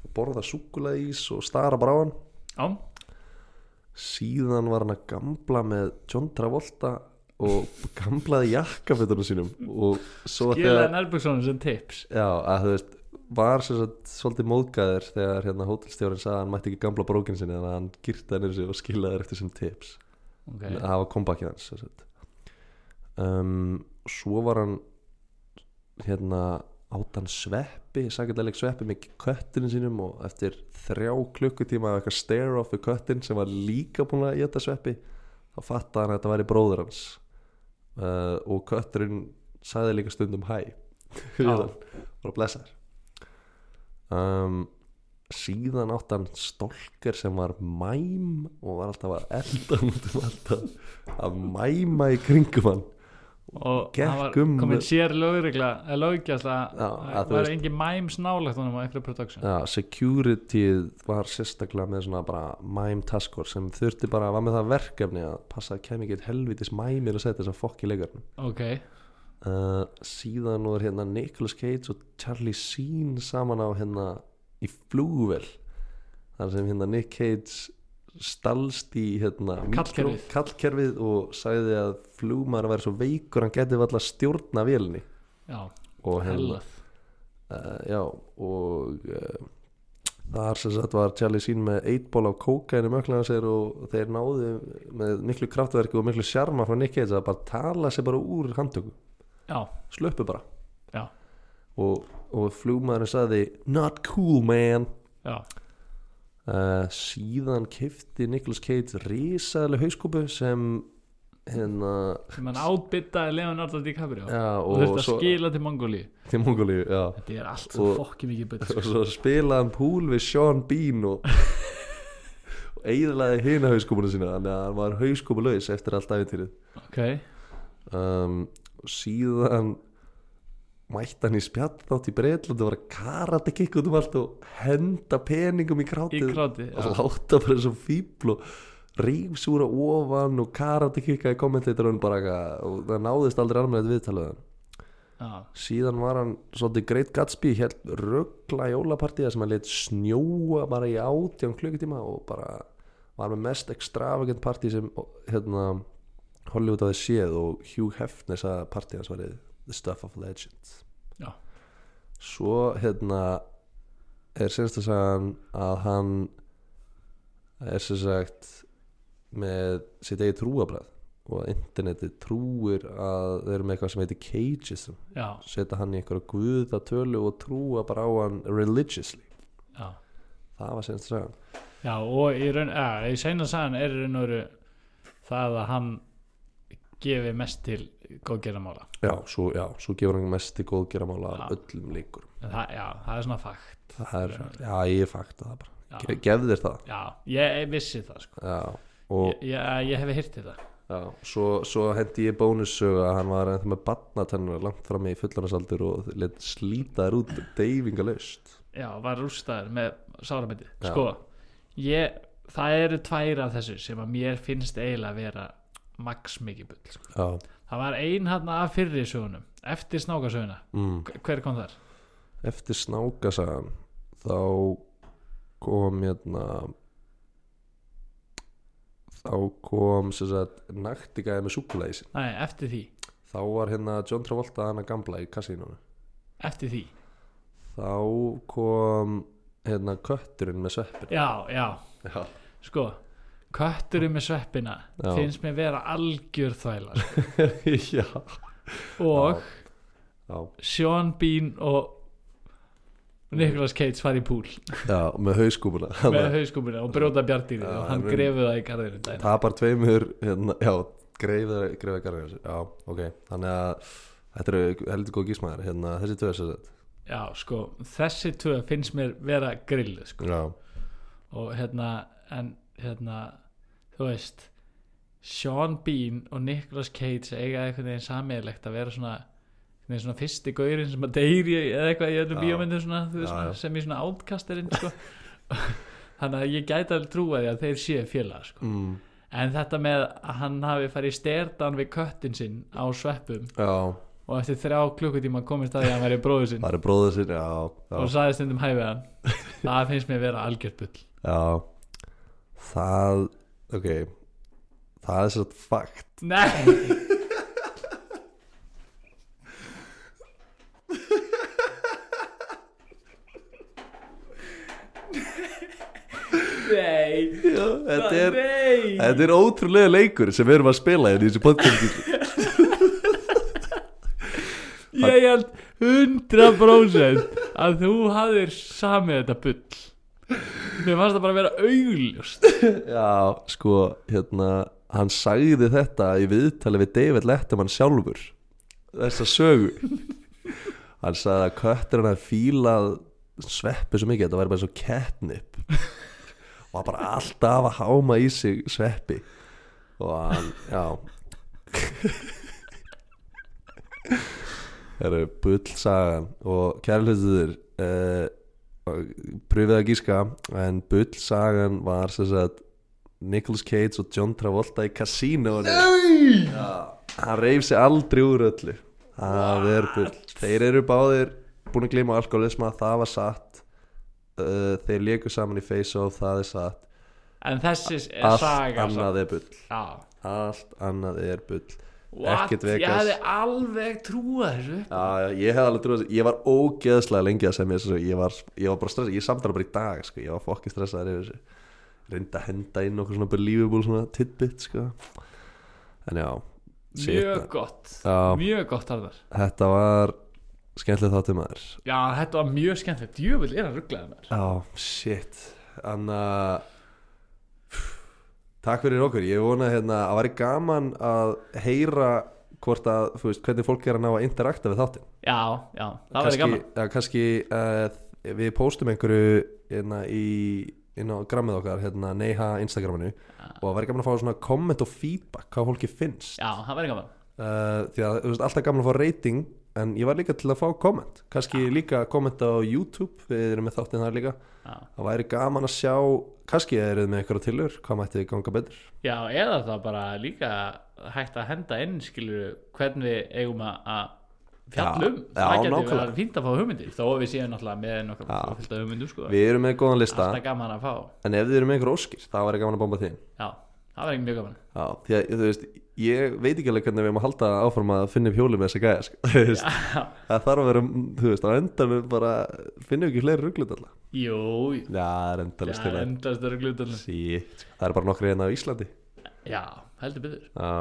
og borða súkulæðís og stara bara á hann. Já, síðan var hann að gamla með John Travolta og gamlaði jakkafötunum sínum. Og svo skilaði nærbuksunum sem tips. Já, að þú veist var sem sagt svolítið móðgæður þegar hérna hótelstjórin sagði að hann mætti ekki gamla brókin sinni þannig að hann gyrta henni sig og skilaði eftir sem tips. Ok, það var kompakið hans sem sagt. Um, svo var hann hérna átt hann sveppi, sakildaleg sveppi með köttinu sínum og eftir þrjá klukkutíma af eitthvað stare off við köttin sem var líka búin að geta sveppi þá fattaði hann að þetta væri bróður hans. Uh, og kötturinn sagði líka stundum hæ. Bara blessaður. Um, síðan átt hann stolker sem var mæm og var alltaf að elda út um alltaf að mæma í kringum hann og það var komin sér lögregla lögjast Já, að að það var engin mæms nálegt honum á einhverju production. Já, securityð var sérstaklega með svona bara mime task force sem þurfti bara að var með það verkefni að passa að kemi ekki helvitis mæmir að setja þess að fokk í leikarnum. Ok, uh, síðan var hérna Nicolas Cage og Charlie Sheen saman á hérna í flugvel þar sem hérna Nick Cage stalst í hérna Kallkerfið. kallkerfið og sagði að flugmaður væri svo veikur hann geti valla stjórna vélinni. Já, og hérna uh, já og uh, þar sem sagt var Charlie Sheen með 8 ból af kókainu möklega sér og þeir náðu með miklu kraftverki og miklu sjarma frá Nick Cage að bara tala sér bara úr handtöku. Já, sluppu bara. Já, og, og flugmaðurinn sagði not cool man. Já uh, síðan kifti Nicolas Cage risaðlega hauskúpu sem hérna sem hann átbyttaði Leonardo DiCaprio. Já, og og, þurfti að svo skila til Mongóli til Mongolíu já. Þetta er allt Og- fokki mikið butt og svo spilaði hann púl við Sean Bean og, og eiginlega hina hauskúpuna sína þannig að hann var hauskúpulaus eftir allt æfintýrið ok, um, síðan mætti hann í spjall þátt í Breitland og var að karate kikk út um allt og henda peningum í í krátið. kráti og láta bara eins og fíbl og rífsúra ofan og karate kikka í kommentatorun bara og það náðist aldrei alveg viðtalið hann. Já, síðan var hann svolítið Great Gatsby hér ruggla jólapartíða sem hann lit snjóa bara í átján klukkutíma og bara var með mest extravagant partí sem hérna Hollywood hafði séð og Hugh Hefner sagði að partíð hans var the stuff of legends. Já. svo hérna er senst að sagja hann að hann er sem sagt með sitt eigi trúabræð og internetið trúir að þeir eru með eitthvað sem heitir cageism. Setja hann í einhverja guðatölu og trúa bara á hann religiously. Já. Það var senst að sagja Já, og í raun, ja, í seinna sagan er í raun og veru það að hann gefi mest til góðgerðamála já, svo, já, svo gefur hann mest í góðgeramála af öllum leikur En það, já, það er svona fakt. Það er, já ég fakta það bara. Já. Ge- gefðu þér það. Já, ég vissi það sko. Ég, ég, ég hef hýrt þetta. Já, svo, svo hendi ég bónussögu að hann var ennþá með barnatennur langt fram í fullanarsaldur og let slíta þær út deyfingalaust Já, var rústaður með Já. Sko, ég, það eru tvær af þessu sem að mér finnst eiginlega að vera max mikið bull sko. já, Það var ein hann af fyrri sögunum Eftir snákasöguna. Mm. Hver kom þar? eftir snákasagan þá kom hérna þá kom naktigæði með súkulæði sin Nei, eftir því. Þá var hérna John Travolta hana gamla í kasínunum. Eftir því. Þá kom hérna kötturinn með sveppin Já, já, já, sko Kötturinn með sveppina Já. finnst mér vera algjör þvæla sko. já, Og já, Sean Bean og Nicolas Cage fara í púl já með hauskúpuna. Með hauskúpuna og brjóta bjardýrið Já, og hann en- grefið það í garðinu tapar tveimur hérna, já, greiða greiða garðinu já, ok, þannig að þetta eru heldur góð gísmaður hérna, þessi tvö sagt. Já, sko, þessi tvö finnst mér vera grillu sko. og hérna, en hérna þú veist Sean Bean og Nicolas Cage eiga einhvern veginn sammeðilegt að vera svona einhvern veginn svona fyrsti gaurinn sem að deyri eða eitthvað í öllum bíómyndum svona, Já, svona, já. sem í svona outcasterinn sko. þannig að ég gæti alveg trúa því að þeir séu félag sko. mm, en þetta með að hann hafi farið í sterdan við köttin sinn á sveppum já. og eftir þrjá klukkutíma komist að því að hann væri bróður sinn. Það er bróður sinn, já, og sagði stundum hæfið hann. Það finnst mér vera algjört bull. Já. Það, ok það er svo fakt. Nei. Nei. Já, þetta er Nei Þetta er ótrúlega leikur sem við erum að spila hérna í þessu podcasti. Ég held 100% að þú hafðir samið þetta bull Mér fannst það bara að vera augljóst. Já, sko, hérna hann sagði þetta í viðtali við David Letterman sjálfur þessa sögu. Hann sagði að köttur hann að fílað sveppi svo mikið, þetta væri bara svo catnip. Og hann bara alltaf að háma í sig sveppi. Og hann, já. Það eru bullsagan og kærleitur uh, pröfið að gíska en bullsagan var sagt Nicolas Cage og John Travolta í Casino Já, hann reyf sig aldrei úr öllu. Það er bull. Þeir eru báðir búin að gleyma alkoholisma það var satt. Uh, þeir léku saman í Face Off það er satt. En þessi er allt saga annað er bull. Allt annað er bull Ekkert Ég Vegas. hefði alveg trúað þessu. Já, ég hef alveg trúið þessu. Ég var ógeðslega lengi að semja þessu Ég var, ég var bara stressað, ég samtala bara í dag sko. Ég var fokki stressaður yfir þessu. Reyndi að henda inn okkur svona believable svona tidbit sko. En já Mjög gott. Já, Mjög gott Arnar. Þetta var skemmtileg þáttum maður. Já, þetta var mjög skemmtilegt. Djöfull er að rugglaði mér Já, shit. Anna Takk fyrir okkur. Ég vona hérna að væri gaman að heyra hvort að, þú veist, hvernig fólk er að ná að interakta við þáttin Já, já, það verður gaman. ja, kannski uh, við póstum einhverju hérna, í, inn á grammið okkar hérna, neyha Instagraminu og það væri gaman að fá svona komment og feedback hvað fólki finnst. Já, það verður gaman. Uh, því að þú veist, alltaf gaman að fá rating en ég var líka til að fá komment kannski líka komment á YouTube við erum með þáttinn þar líka. Já, það væri gaman að sjá kannski eruð með eitthvað tilur hvað mætti ganga betur? Já eða það bara líka hægt að henda inn skilur hvernig eigum að- fjalla Já, um. já, Það getur verið fínt að fá hugmyndir þó við séum náttúrulega með nokkar fylgta hugmyndu sko. við erum með góðan lista. En ef þið eru með einhver óskir þá væri gaman að bomba þín Já, það verður mjög gaman. Já, því að þú veist, ég veit ekki alveg hvernig við erum að halda áfram að finna upp hjóli með þessa gæja sko. Þú veist, Já, það þarf að vera, þú veist, á endanum bara finnum við ekki fleiri rugglut alltaf jú, Já, það er endalist til já, að endast Shit, sko. það er bara nokkri hérna á Íslandi. Já, heldur byggður Já,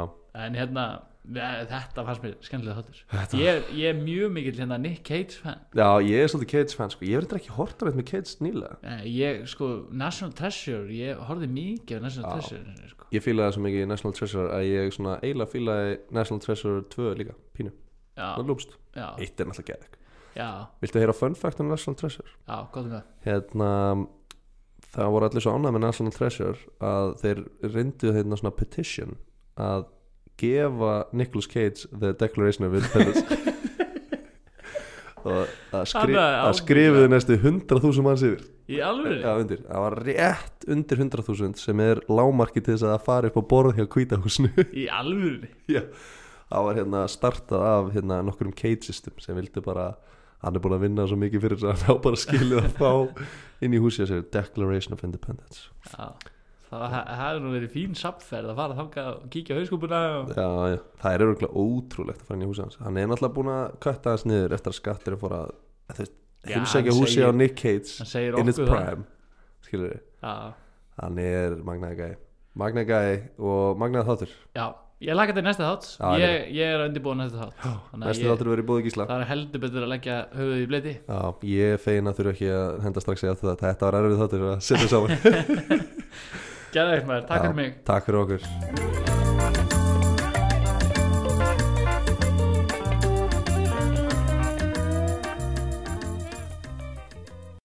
En hérna, þetta fannst mér skemmtilega þáttur. Ég, ég er mjög mikill hérna Nick Cage fan. Já ég er svolítið Cage fan sko. Ég verður ekki horta með Cage nýlega. Eh, Ég, sko, National Treasure Ég horfði mikið á National Já. Treasure sko. Ég fílaði svo mikið National Treasure að ég svona eiginlega fílaði National Treasure 2 líka, pínu, Eitt er náttúrulega Já, Viltu heyra fun fact um National Treasure? já, gott um það. Hérna það voru allir svo ánægð með National Treasure að þeir reyndu hérna svona petition að gefa Nicolas Cage the Declaration of Independence. Og að, skri, að skrifuðu næstu 100.000 manns yfir. Í alveg? Já, undir, það var rétt undir 100.000 sem er lámarki til þess að það fari upp á borð hjá kvítahúsinu Í alveg? Já, það var hérna startað af hérna nokkurum Cage system sem vildi bara hann er búin að vinna svo mikið fyrir þess að hann á bara skilið að fá inn í húsi að segja Declaration of Independence. Já, það hefði nú verið fín sapferð að fara þangað og kíkja á hauskúpuna og... Já, já, það er örgulega ótrúlegt að fara inn í húsi hans. Hann er náttúrulega búin að kötta hans niður eftir að skattir er fór að að heimsækja húsi á Nick segir in its prime skilur Já, hann er magnaði gæi. Og magnaði þáttur. Já, ég laka þetta í næsta þátt. Já, ég, ég er að undirbúa næsta þátt. Að næstu ég- þáttur verið búið gísla. Það er heldur betur að leggja höfuð í bleiti Já, ég er fegin að þurfa ekki að henda strax í að þetta þetta var erfið þáttur að setja saman Gæða eitt maður, takk fyrir mig. Takk fyrir okkur